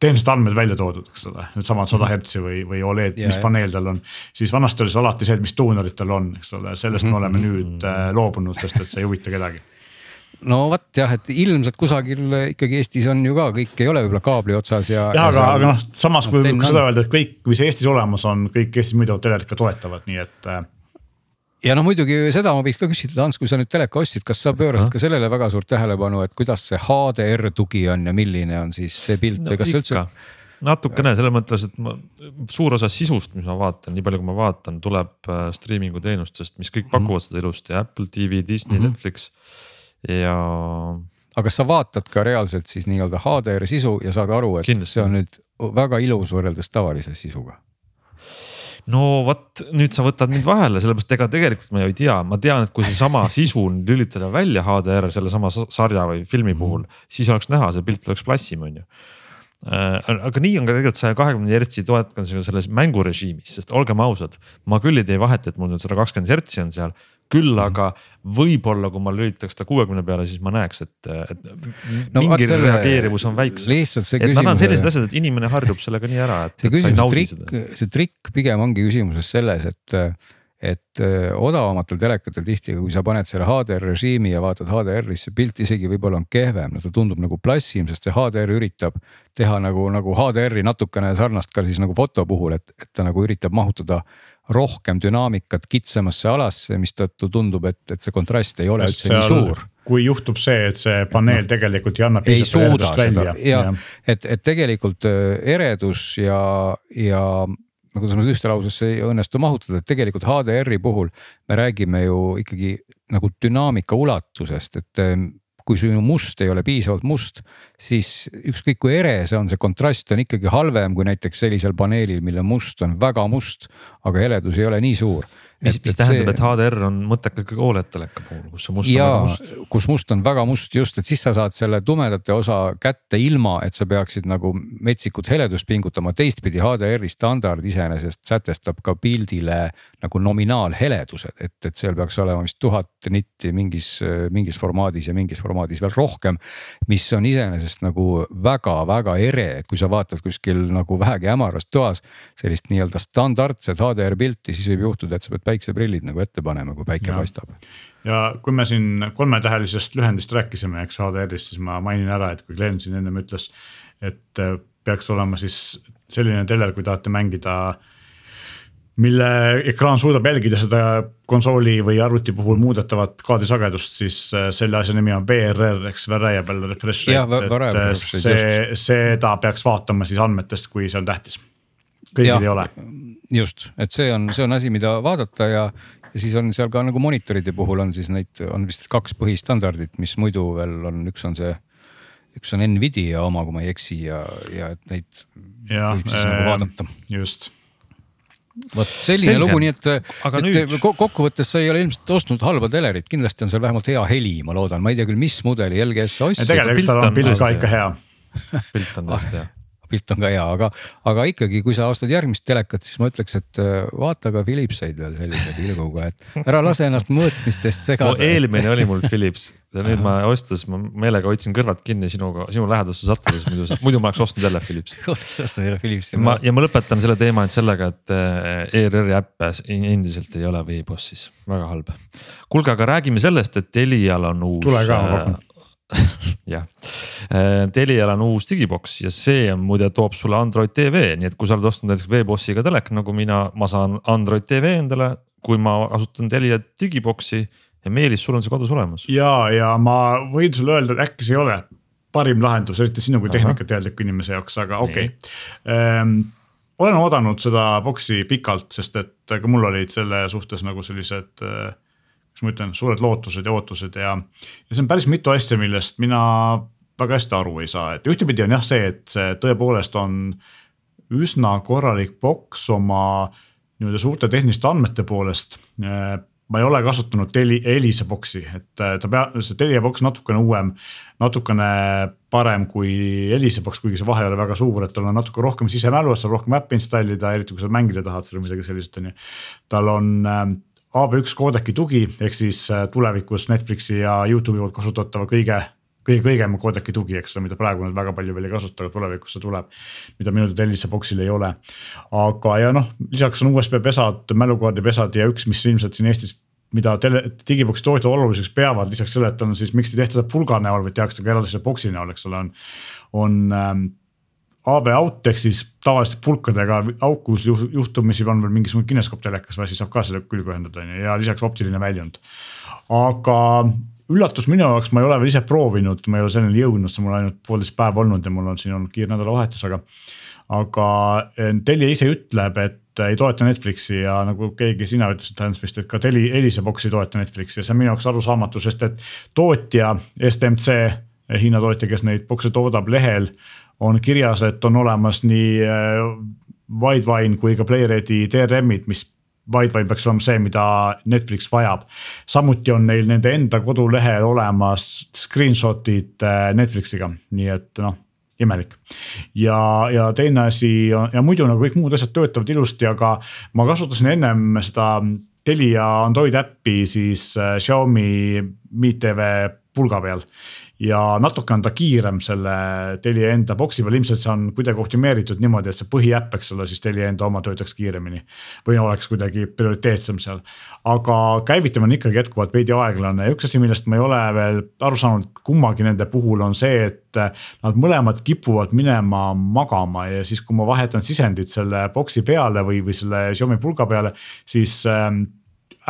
tehnilised andmed välja toodud, eks ole, needsamad sada hertsi või, või Oled, Mhm. Ja, mis paneel tal on. siis vanasti oli see alati see, et mis tuunerid tal on, eks ole, sellest Mhm. me oleme nüüd äh, loobunud, sest et see ei huvita kedagi. no vot jah, et ilmselt kusagil ikkagi Eestis on ju ka, kõik ei ole võib-olla kaabli otsas ja. jah, aga, aga noh, samas kui antenn seda on. öelda, et kõik, mis Eestis olemas on, kõik Eestis müüdavad telerid ka toetavad, nii et äh, ja noh, muidugi seda ma võiks ka küsida, Ants, kui sa nüüd teleka ostsid, kas sa pöörasid ka sellele väga suurt tähelepanu, et kuidas see HDR tugi on ja milline on siis see pilt või kas sa üldse? natukene selles mõttes, et ma suur osa sisust, mis ma vaatan, nii palju kui ma vaatan, tuleb äh, striimingu teenustest, mis kõik pakuvad seda ilusti, Apple TV, Disney mm, -hmm. Netflix ja aga kas sa vaatad ka reaalselt siis nii-öelda HDR sisu ja saad aru, et Kindlasti. see on nüüd väga ilus võrreldes tavalise sisuga? No vot, nüüd sa võtad mind vahele, sellepärast ega tegelikult ma ju ei tea, ma tean, et kui seesama sisu nüüd lülitada välja HDR sellesama sa- sarja või filmi puhul, siis oleks näha, see pilt oleks plassim, on ju Äh, aga nii on ka tegelikult saja kahekümne hertsi toetamisega selles mängurežiimis, sest olgem ausad, ma küll ei tee vahet, et mul nüüd sada kakskümmend hertsi on seal. Küll aga võib-olla, kui ma lülitaks ta kuuekümne peale, siis ma näeks, et, et No mingi selle- reageerimine on väiksem. et nad on sellised asjad, et inimene harjub sellega nii ära, et, see et sa ei naudi trikk seda., see trikk pigem ongi küsimuses selles, et et öö, odavamatel telekatel tihti, kui sa paned selle HDR režiimi ja vaatad HDR-is, see pilt isegi võib-olla on kehvem, no ta tundub nagu plassim, sest see HDR üritab teha nagu, nagu HDR-i natukene sarnast ka siis nagu foto puhul, et, et ta nagu üritab mahutada rohkem dünaamikat kitsamasse alasse, mistõttu tundub, et, et see kontrast ei ole üldse nii suur. kui juhtub see, et see paneel tegelikult ei anna piisavalt eredust välja. Ja et, et tegelikult äh, eredus ja, ja no kuidas ma seda ühte lausesse ei õnnestu mahutada, et tegelikult HDR-i puhul me räägime ju ikkagi nagu dünaamika ulatusest, et ähm, kui sinu must ei ole piisavalt must, siis ükskõik kui ere see on, see kontrast on ikkagi halvem kui näiteks sellisel paneelil, mille must on väga must, aga heledus ei ole nii suur. Mis, mis tähendab, et HDR on mõttekas ikkagi Oled teleka puhul, kus see must on ja väga must. kus must on väga must just, et siis sa saad selle tumedate osa kätte ilma, et sa peaksid nagu metsikut heledust pingutama. teistpidi HDR-i standard iseenesest sätestab ka pildile nagu nominaalheledused, et, et seal peaks olema vist tuhat nitti mingis, mingis formaadis ja mingis formaadis veel rohkem. mis on iseenesest nagu väga-väga ere, et kui sa vaatad kuskil nagu vähegi hämaras toas sellist nii-öelda standardset HDR pilti, siis võib juhtuda, et sa pead päikseprillid nagu ette panema, kui päike Ja. paistab ja kui me siin kolmetähelisest lühendist rääkisime, eks HDR-ist, siis ma mainin ära, et kui Glen siin ennem ütles, et äh, peaks olema siis selline teler, kui tahate mängida mille ekraan suudab jälgida seda konsooli või arvuti puhul muudetavat kaadrisagedust, siis äh, selle asja nimi on VRR ehk siis variable refresh rate, et see, seda peaks vaatama siis andmetest, kui see on tähtis. Kõigil Jah. ei ole. just, et see on, see on asi, mida vaadata ja, ja siis on seal ka nagu monitoride puhul on siis neid, on vist kaks põhistandardit, mis muidu veel on, üks on see üks on Nvidia oma, kui ma ei eksi ja, ja et neid ja, võib siis äh, nagu vaadata. just vot selline Selge. lugu, nii et, et nüüd... kokkuvõttes sa ei ole ilmselt ostnud halba telerit, kindlasti on seal vähemalt hea heli, ma loodan, ma ei tea küll, mis mudeli LGS sa ostsid. tegelikult tal on pilt ka ikka hea. pilt on tõesti hea pilt on ka hea, aga, aga ikkagi, kui sa ostad järgmist telekat, siis ma ütleks, et äh, vaata ka Philipseid veel sellise pilguga, et ära lase ennast mõõtmistest segada no,. eelmine oli mul Philips ja nüüd ma ostes, ma meelega hoidsin kõrvad kinni sinuga, sinu lähedusse sattudes, muidu, muidu ma oleks ostnud jälle Philipsi. oleks ostnud jälle Philipsi. ma ja ma lõpetan selle teema nüüd sellega, et äh, ERR-i äppe endiselt ei ole Veebossis, väga halb. kuulge, aga räägime sellest, et Telial on uus. tule ka, ma pakun äh, Telial on uus digiboks ja see on muide toob sulle Android tv, nii et kui sa oled ostnud näiteks Veebossiga telek nagu mina, ma saan Android tv endale, kui ma kasutan Telia digiboksi ja Meelis, sul on see kodus olemas. ja, ja ma võin sulle öelda, et äkki see ei ole parim lahendus, eriti sinu kui tehnikateadliku inimese jaoks, aga okei okay. ähm, olen oodanud seda boksi pikalt, sest et ka mul olid selle suhtes nagu sellised äh, kuidas ma ütlen, suured lootused ja ootused ja, ja see on päris mitu asja, millest mina väga hästi aru ei saa, et ühtepidi on jah see, et see tõepoolest on üsna korralik boks oma nii-öelda suurte tehniliste andmete poolest. ma ei ole kasutanud teli, Elise boksi, et ta pea, see Telia boks natukene uuem, natukene parem kui Elise boks, kuigi see vahe ei ole väga suur, et tal on natuke rohkem sisemälu, saab rohkem äppi installida, eriti kui sa mängida tahad seal midagi sellist, on ju. tal on AB1 koodeki tugi ehk siis äh, tulevikus Netflixi ja Youtube'i poolt kasutatava kõige, kõige kõigem koodeki tugi, eks ole, mida praegu nad väga palju veel ei kasuta, aga tulevikus see tuleb. mida minu teada Elisa box'il ei ole. aga, ja noh, lisaks on USB pesad, mälukaardipesad ja üks, mis ilmselt siin Eestis mida tele, digiboksi tootjad oluliseks peavad, lisaks sellele, et on siis, miks ei tehta seda pulga näol, vaid tehakse ka eraldi selle boksi näol, eks ole, on. on ähm, AB out ehk siis tavaliste pulkadega aukus juhtumisi on veel mingisugune kineskoop telekas või siis saab ka selle külge ühendada on ju ja lisaks optiline väljund. aga üllatus minu jaoks, ma ei ole veel ise proovinud, ma ei ole selleni jõudnud, see mul ainult poolteist päeva olnud ja mul on siin olnud kiire nädalavahetus, aga. aga eh, Telia ise ütleb, et ei toeta Netflixi ja nagu keegi sina ütlesid, Hans vist, et ka Teli, Elisa box ei toeta Netflixi ja see on minu jaoks arusaamatu, sest et tootja STMC Hiina tootja, kes neid box'e toodab lehel on kirjas, et on olemas nii äh, Widevine kui ka PlayReady DRM-id, mis Widevine peaks olema see, mida Netflix vajab. samuti on neil nende enda kodulehel olemas screenshot'id äh, Netflixiga, nii et noh imelik. ja, ja teine asi ja muidu nagu kõik muud asjad töötavad ilusti, aga ma kasutasin ennem seda Telia Android äppi siis äh, Xiaomi Mi TV pulga peal. Ja natuke on ta kiirem selle Telia enda boksi peal, ilmselt see on kuidagi optimeeritud niimoodi, et see põhiäpp, eks ole, siis Telia enda oma töötaks kiiremini. või oleks kuidagi prioriteetsem seal, aga käivitamine on ikkagi jätkuvalt veidi aeglane. Ja üks asi, millest ma ei ole veel aru saanud kummagi nende puhul on see, et nad mõlemad kipuvad minema magama. Ja siis, kui ma vahetan sisendit selle boksi peale või, või selle Xiaomi pulga peale, siis ähm,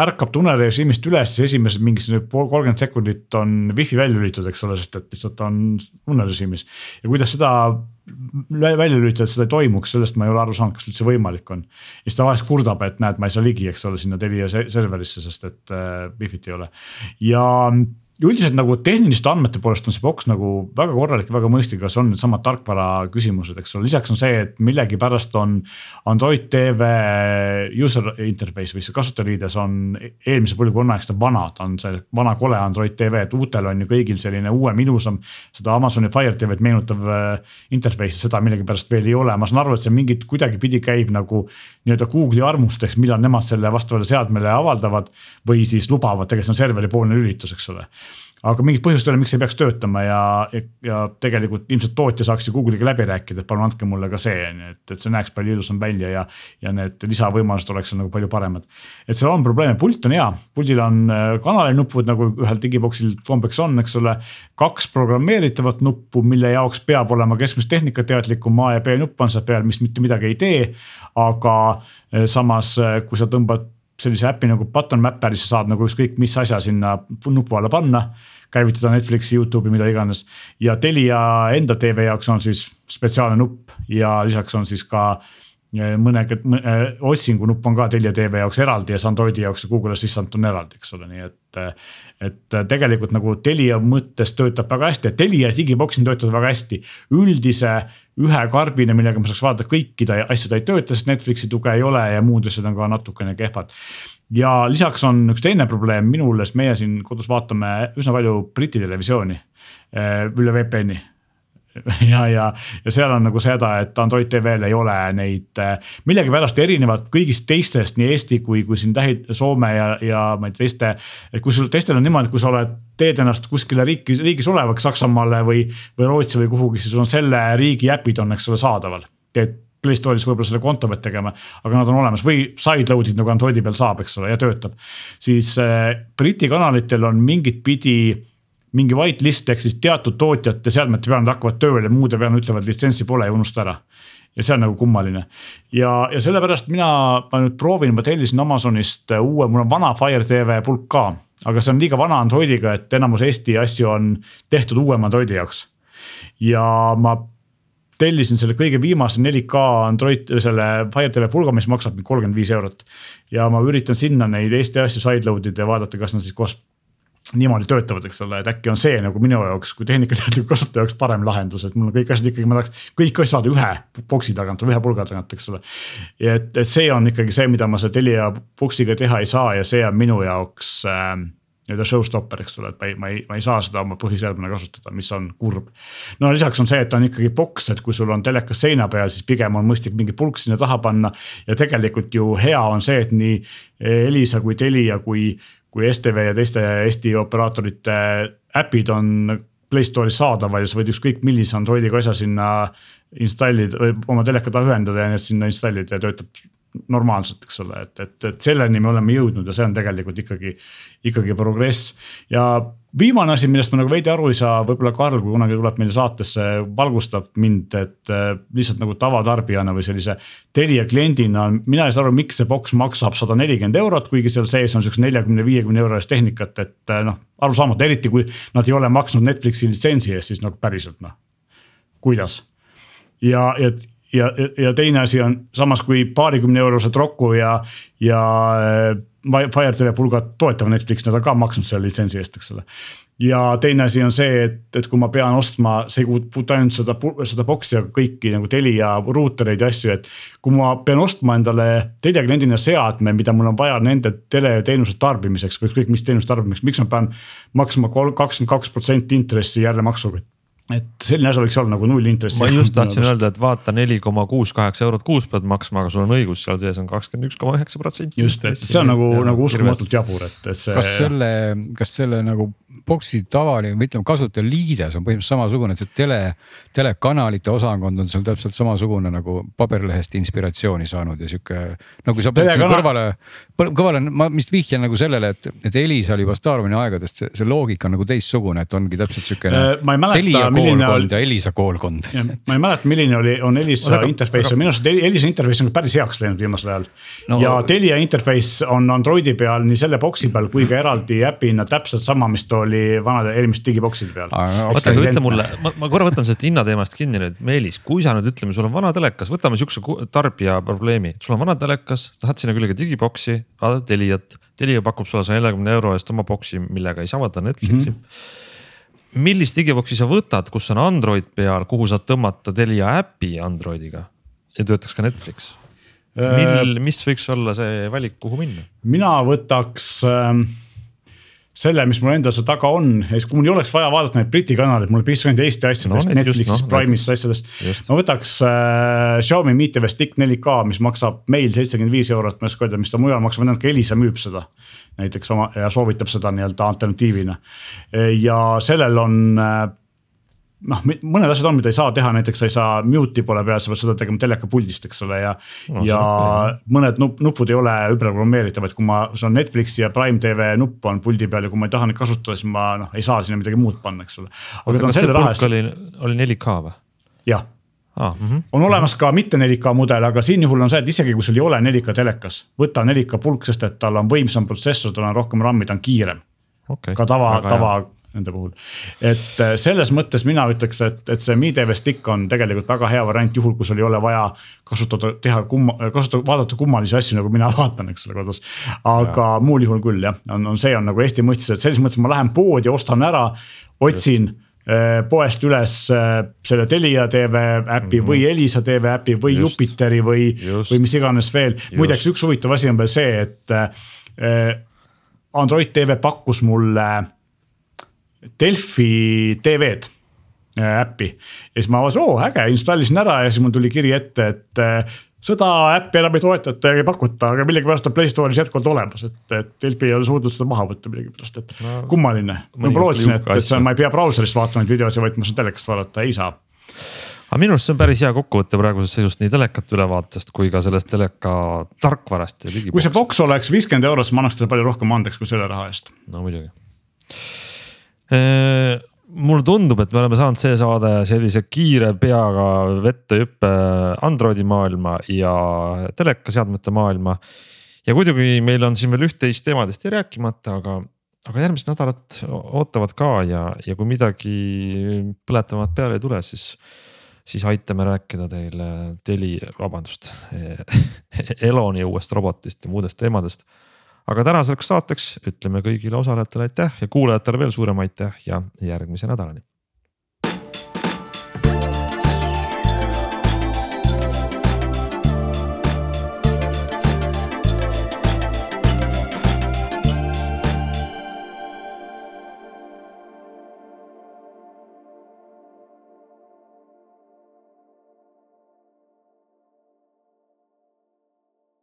ärkab tunnelirežiimist üles, siis esimesed mingisugused kolmkümmend sekundit on wifi välja lülitatud, eks ole, sest et lihtsalt on unnerežiimis. ja kuidas seda välja lülitada, et seda ei toimuks, sellest ma ei ole aru saanud, kas üldse võimalik on. ja siis ta vahest kurdab, et näed, ma ei saa ligi, eks ole, sinna Telia serverisse, sest et äh, wifi't ei ole. ja üldiselt nagu tehniliste andmete poolest on see boks nagu väga korralik ja väga mõistlik, aga see on needsamad tarkvara küsimused, eks ole, lisaks on see, et millegipärast on. Android TV user interface või see kasutajaliides on eelmise põlvkonna aegselt vana, ta on see vana kole Android TV, et uutel on ju kõigil selline uuem, ilusam. seda Amazoni Fire TV-d meenutav äh, interface, seda millegipärast veel ei ole, ma saan aru, et see mingit kuidagipidi käib nagu nii-öelda Google'i armusteks, millal nemad selle vastavale seadmele avaldavad. või siis lubavad, tegelikult see on serveripoolne lülitus, eks ole aga mingit põhjust ei ole, miks ei peaks töötama ja, ja, ja tegelikult ilmselt tootja saaks ju Google'iga läbi rääkida, et palun andke mulle ka see, on ju, et, et see näeks palju ilusam välja ja. ja need lisavõimalused oleks nagu palju paremad. et seal on probleeme, pult on hea, puldil on äh, kanalinupud nagu ühel digiboksil kombeks on, eks ole. kaks programmeeritavat nuppu, mille jaoks peab olema keskmist tehnikateadlikum A ja B nupp on seal peal, mis mitte midagi ei tee. aga äh, samas, äh, kui sa tõmbad sellise äpi nagu Button Mapperisse saab nagu ükskõik mis asja sinna nupu alla panna. käivitada Netflixi, Youtube'i, mida iganes ja Telia enda tv jaoks on siis spetsiaalne nupp ja lisaks on siis ka mõne otsingu nupp on ka Telia tv jaoks eraldi ja see Androidi jaoks ja Google Assistant on eraldi, eks ole, nii et. et tegelikult nagu Telia mõttes töötab väga hästi, Telia digibox töötab väga hästi, üldise ühe karbina, millega ma saaks vaadata kõikide asju, ta ei tööta, sest Netflixi tuge ei ole ja muud asjad on ka natukene kehvad. ja lisaks on üks teine probleem minul, sest meie siin kodus vaatame üsna palju Briti televisiooni eh, üle VPN-i ja, ja, ja seal on nagu seda, et Android TV-l ei ole neid millegipärast erinevad kõigist teistest, nii Eesti kui, kui siin lähi, Soome ja, ja ma ei tea teiste. et kui sul teistel on niimoodi, kui sa oled, teed ennast kuskile riiki, riigis olevaks Saksamaale või, või Rootsi või kuhugi, siis sul on selle riigi äpid on, eks ole, saadaval. teed Play Store'is võib-olla selle konto pead tegema, aga nad on olemas või sideload'id nagu Androidi peal saab, eks ole, ja töötab. siis äh, Briti kanalitel on mingit pidi mingi whitelist ehk siis teatud tootjate seadmete peal nad hakkavad tööle, muude peal nad ütlevad litsentsi pole ja unusta ära. ja see on nagu kummaline ja, ja sellepärast mina, ma nüüd proovin, ma tellisin Amazonist uue, mul on vana Fire TV pulk ka. aga see on liiga vana Androidiga, et enamus Eesti asju on tehtud uuema Androidi jaoks. ja ma tellisin selle kõige viimase 4K Android, selle Fire TV pulga, mis maksab mind kolmkümmend viis eurot. ja ma üritan sinna neid Eesti asju sideload ida ja vaadata, kas nad siis koos niimoodi töötavad, eks ole, et äkki on see nagu minu jaoks kui tehnikateadliku kasutaja jaoks parem lahendus, et mul on kõik asjad ikkagi, ma tahaks kõik asjad ühe boksi tagant või ühe pulga tagant, eks ole. et, et see on ikkagi see, mida ma selle Telia boksiga teha ei saa ja see on minu jaoks äh, nii-öelda showstopper, eks ole, et ma ei, ma ei, ma ei saa seda oma põhiseadmena kasutada, mis on kurb. no lisaks on see, et on ikkagi boks, et kui sul on telekas seina peal, siis pigem on mõistlik mingi pulk sinna taha panna. ja tegelikult ju hea on see, et nii Elisa kui Telia kui kui STV ja teiste Eesti operaatorite äpid on Play Store'is saadaval ja sa võid ükskõik millise Androidiga asja sinna installida või oma teleka taha ühendada ja need sinna installida ja töötab normaalselt, eks ole, et, et, et selleni me oleme jõudnud ja see on tegelikult ikkagi, ikkagi progress. ja viimane asi, millest ma nagu veidi aru ei saa, võib-olla Karl, kui kunagi tuleb meile saatesse, valgustab mind, et äh, lihtsalt nagu tavatarbijana või sellise Telia kliendina, mina ei saa aru, miks see boks maksab sada nelikümmend eurot, kuigi seal sees on siukse neljakümne, viiekümne euro eest tehnikat, et äh, noh, arusaamatu, eriti kui nad ei ole maksnud Netflixi litsentsi eest, siis nagu päriselt noh, kuidas? Ja, ja, ja, ja teine asi on samas, kui paarikümne eurosed Roku ja, ja äh, Fire TV pulgad toetavad Netflix, nad on ka maksnud selle litsentsi eest, eks ole. ja teine asi on see, et, et kui ma pean ostma, see ei puuduta ainult seda, seda box'i, aga kõiki nagu Telia ruutereid ja asju, et. kui ma pean ostma endale Telia kliendina seadme, mida mul on vaja nende teleteenuse tarbimiseks või ükskõik mis teenuse tarbimiseks, miks ma pean maksma kakskümmend kaks protsenti intressi järelemaksuga et selline asi võiks olla nagu nullintressi. ma just tahtsin öelda, et vaata neli koma kuus kaheksa eurot kuus pead maksma, aga sul on õigus, seal sees on kakskümmend üks koma üheksa protsenti. just, et see on nagu, nagu uskumatult jabur, et, et see. kas selle, kas selle nagu boksi tavaline või ütleme kasutajaliides on põhimõtteliselt samasugune, et see tele, telekanalite osakond on seal täpselt samasugune nagu paberlehest inspiratsiooni saanud ja sihuke. no kui sa paned sinna kõrvale, kõrvale, ma vist vihjan nagu sellele, et, et Elisal juba Starmani aegadest see, see loogika on nagu teistsugune, et ongi täpselt siukene äh,. Telia koolkond ja Elisa koolkond. ma ei mäleta, milline oli, on Elisa aga, interface, minu arust Elisa interface on päris heaks läinud viimasel ajal no,. ja Telia interface on Androidi peal nii selle boksi peal kui ka eraldi äpina täpselt sama, mis ta oli vanade eelmiste digibokside peal. oota, aga ütle mulle, ma, ma korra võtan sellest hinnateemast kinni nüüd, Meelis, kui sa nüüd ütleme, sul on vana telekas, võtame siukse tarbija probleemi, sul on vana telekas, tahad sinna külge digiboksi, vaatad Teliat. Telia pakub sulle saja neljakümne euro eest oma boksi, millega ei saa vaadata Netflixi mm. -hmm. millist digiboksi sa võtad, kus on Android peal, kuhu saad tõmmata Telia äpi Androidiga ja töötaks ka Netflix? mil, mis võiks olla see valik, kuhu minna? mina võtaks äh selle, mis mul endal seal taga on siis, kui mul ei oleks vaja vaadata neid Briti kanaleid, mul piisab ainult Eesti asjadest no,, Netflixist no,, Prime'ist asjadest. ma võtaks äh, Xiaomi Mi TV Stick 4K, mis maksab meil seitsekümmend viis eurot, ma ei oska öelda, mis ta mujal maksab, ainult ka Elisa müüb seda. näiteks oma ja soovitab seda nii-öelda alternatiivina ja sellel on äh, noh, mõned asjad on, mida ei saa teha, näiteks sa ei saa mute'i poole peal, sa pead seda tegema teleka puldist, eks ole, ja no,. ja mõned nup, nupud ei ole überprogrammeeritavad, kui ma, sul on Netflixi ja Prime TV nupp on puldi peal ja kui ma ei taha neid kasutada, siis ma noh, ei saa sinna midagi muud panna, eks ole. oota, kas see pulk oli, oli 4K või? jah Ah, mm -hmm. on olemas ka mitte 4K mudel, aga siin juhul on see, et isegi kui sul ei ole 4K telekas, võta 4K pulk, sest et tal on võimsam protsessor, tal on rohkem RAM-i, ta on kiirem okay,. ka tava, tava nende puhul. et äh, selles mõttes mina ütleks, et, et see Mi TV Stick on tegelikult väga hea variant, juhul kui sul ei ole vaja kasutada, teha kumma, kasutada, vaadata kummalisi asju, nagu mina vaatan, eks ole kodus. aga ja. muul juhul küll jah, on, on see on nagu Eesti mõistes, et selles mõttes ma lähen poodi, ostan ära, otsin Just äh, poest üles äh, selle Telia tv äpi mm -hmm. või Elisa tv äpi või Just. Jupiteri või, või mis iganes veel. muideks üks huvitav asi on veel see, et Android tv pakkus mulle Delfi TV-d äh, äppi. Ja siis ma avasin, oo äge, installisin ära ja siis mul tuli kiri ette, et äh, seda äppi enam ei toetata ja ei pakuta, aga millegipärast on Play Store'is jätkuvalt olemas, et, et Delfi ei ole suutnud seda maha võtta millegipärast, et no, kummaline. ma juba lootsin, et, et ma ei pea brauserist vaatama neid videosid, vaid ma saan telekast vaadata, ei saa. Aga minu arust see on päris hea kokkuvõte praegusest seisust nii telekat ülevaatest kui ka sellest teleka tarkvarast kui see boks oleks viiskümmend eurot, siis ma annaks talle palju rohkem andeks kui selle raha eest. no muidugi mulle tundub, et me oleme saanud see saade sellise kiire peaga vette hüppe Androidi maailma ja telekaseadmete maailma. ja muidugi meil on siin veel üht-teist teemadest rääkimata, aga, aga järgmised nädalad ootavad ka ja, ja kui midagi põletavat peale ei tule, siis siis aitame rääkida teile teli, vabandust Eloni uuest robotist ja muudest teemadest aga tänaseks saateks ütleme kõigile osalejatele aitäh ja kuulajatele veel suurem aitäh ja järgmise nädalani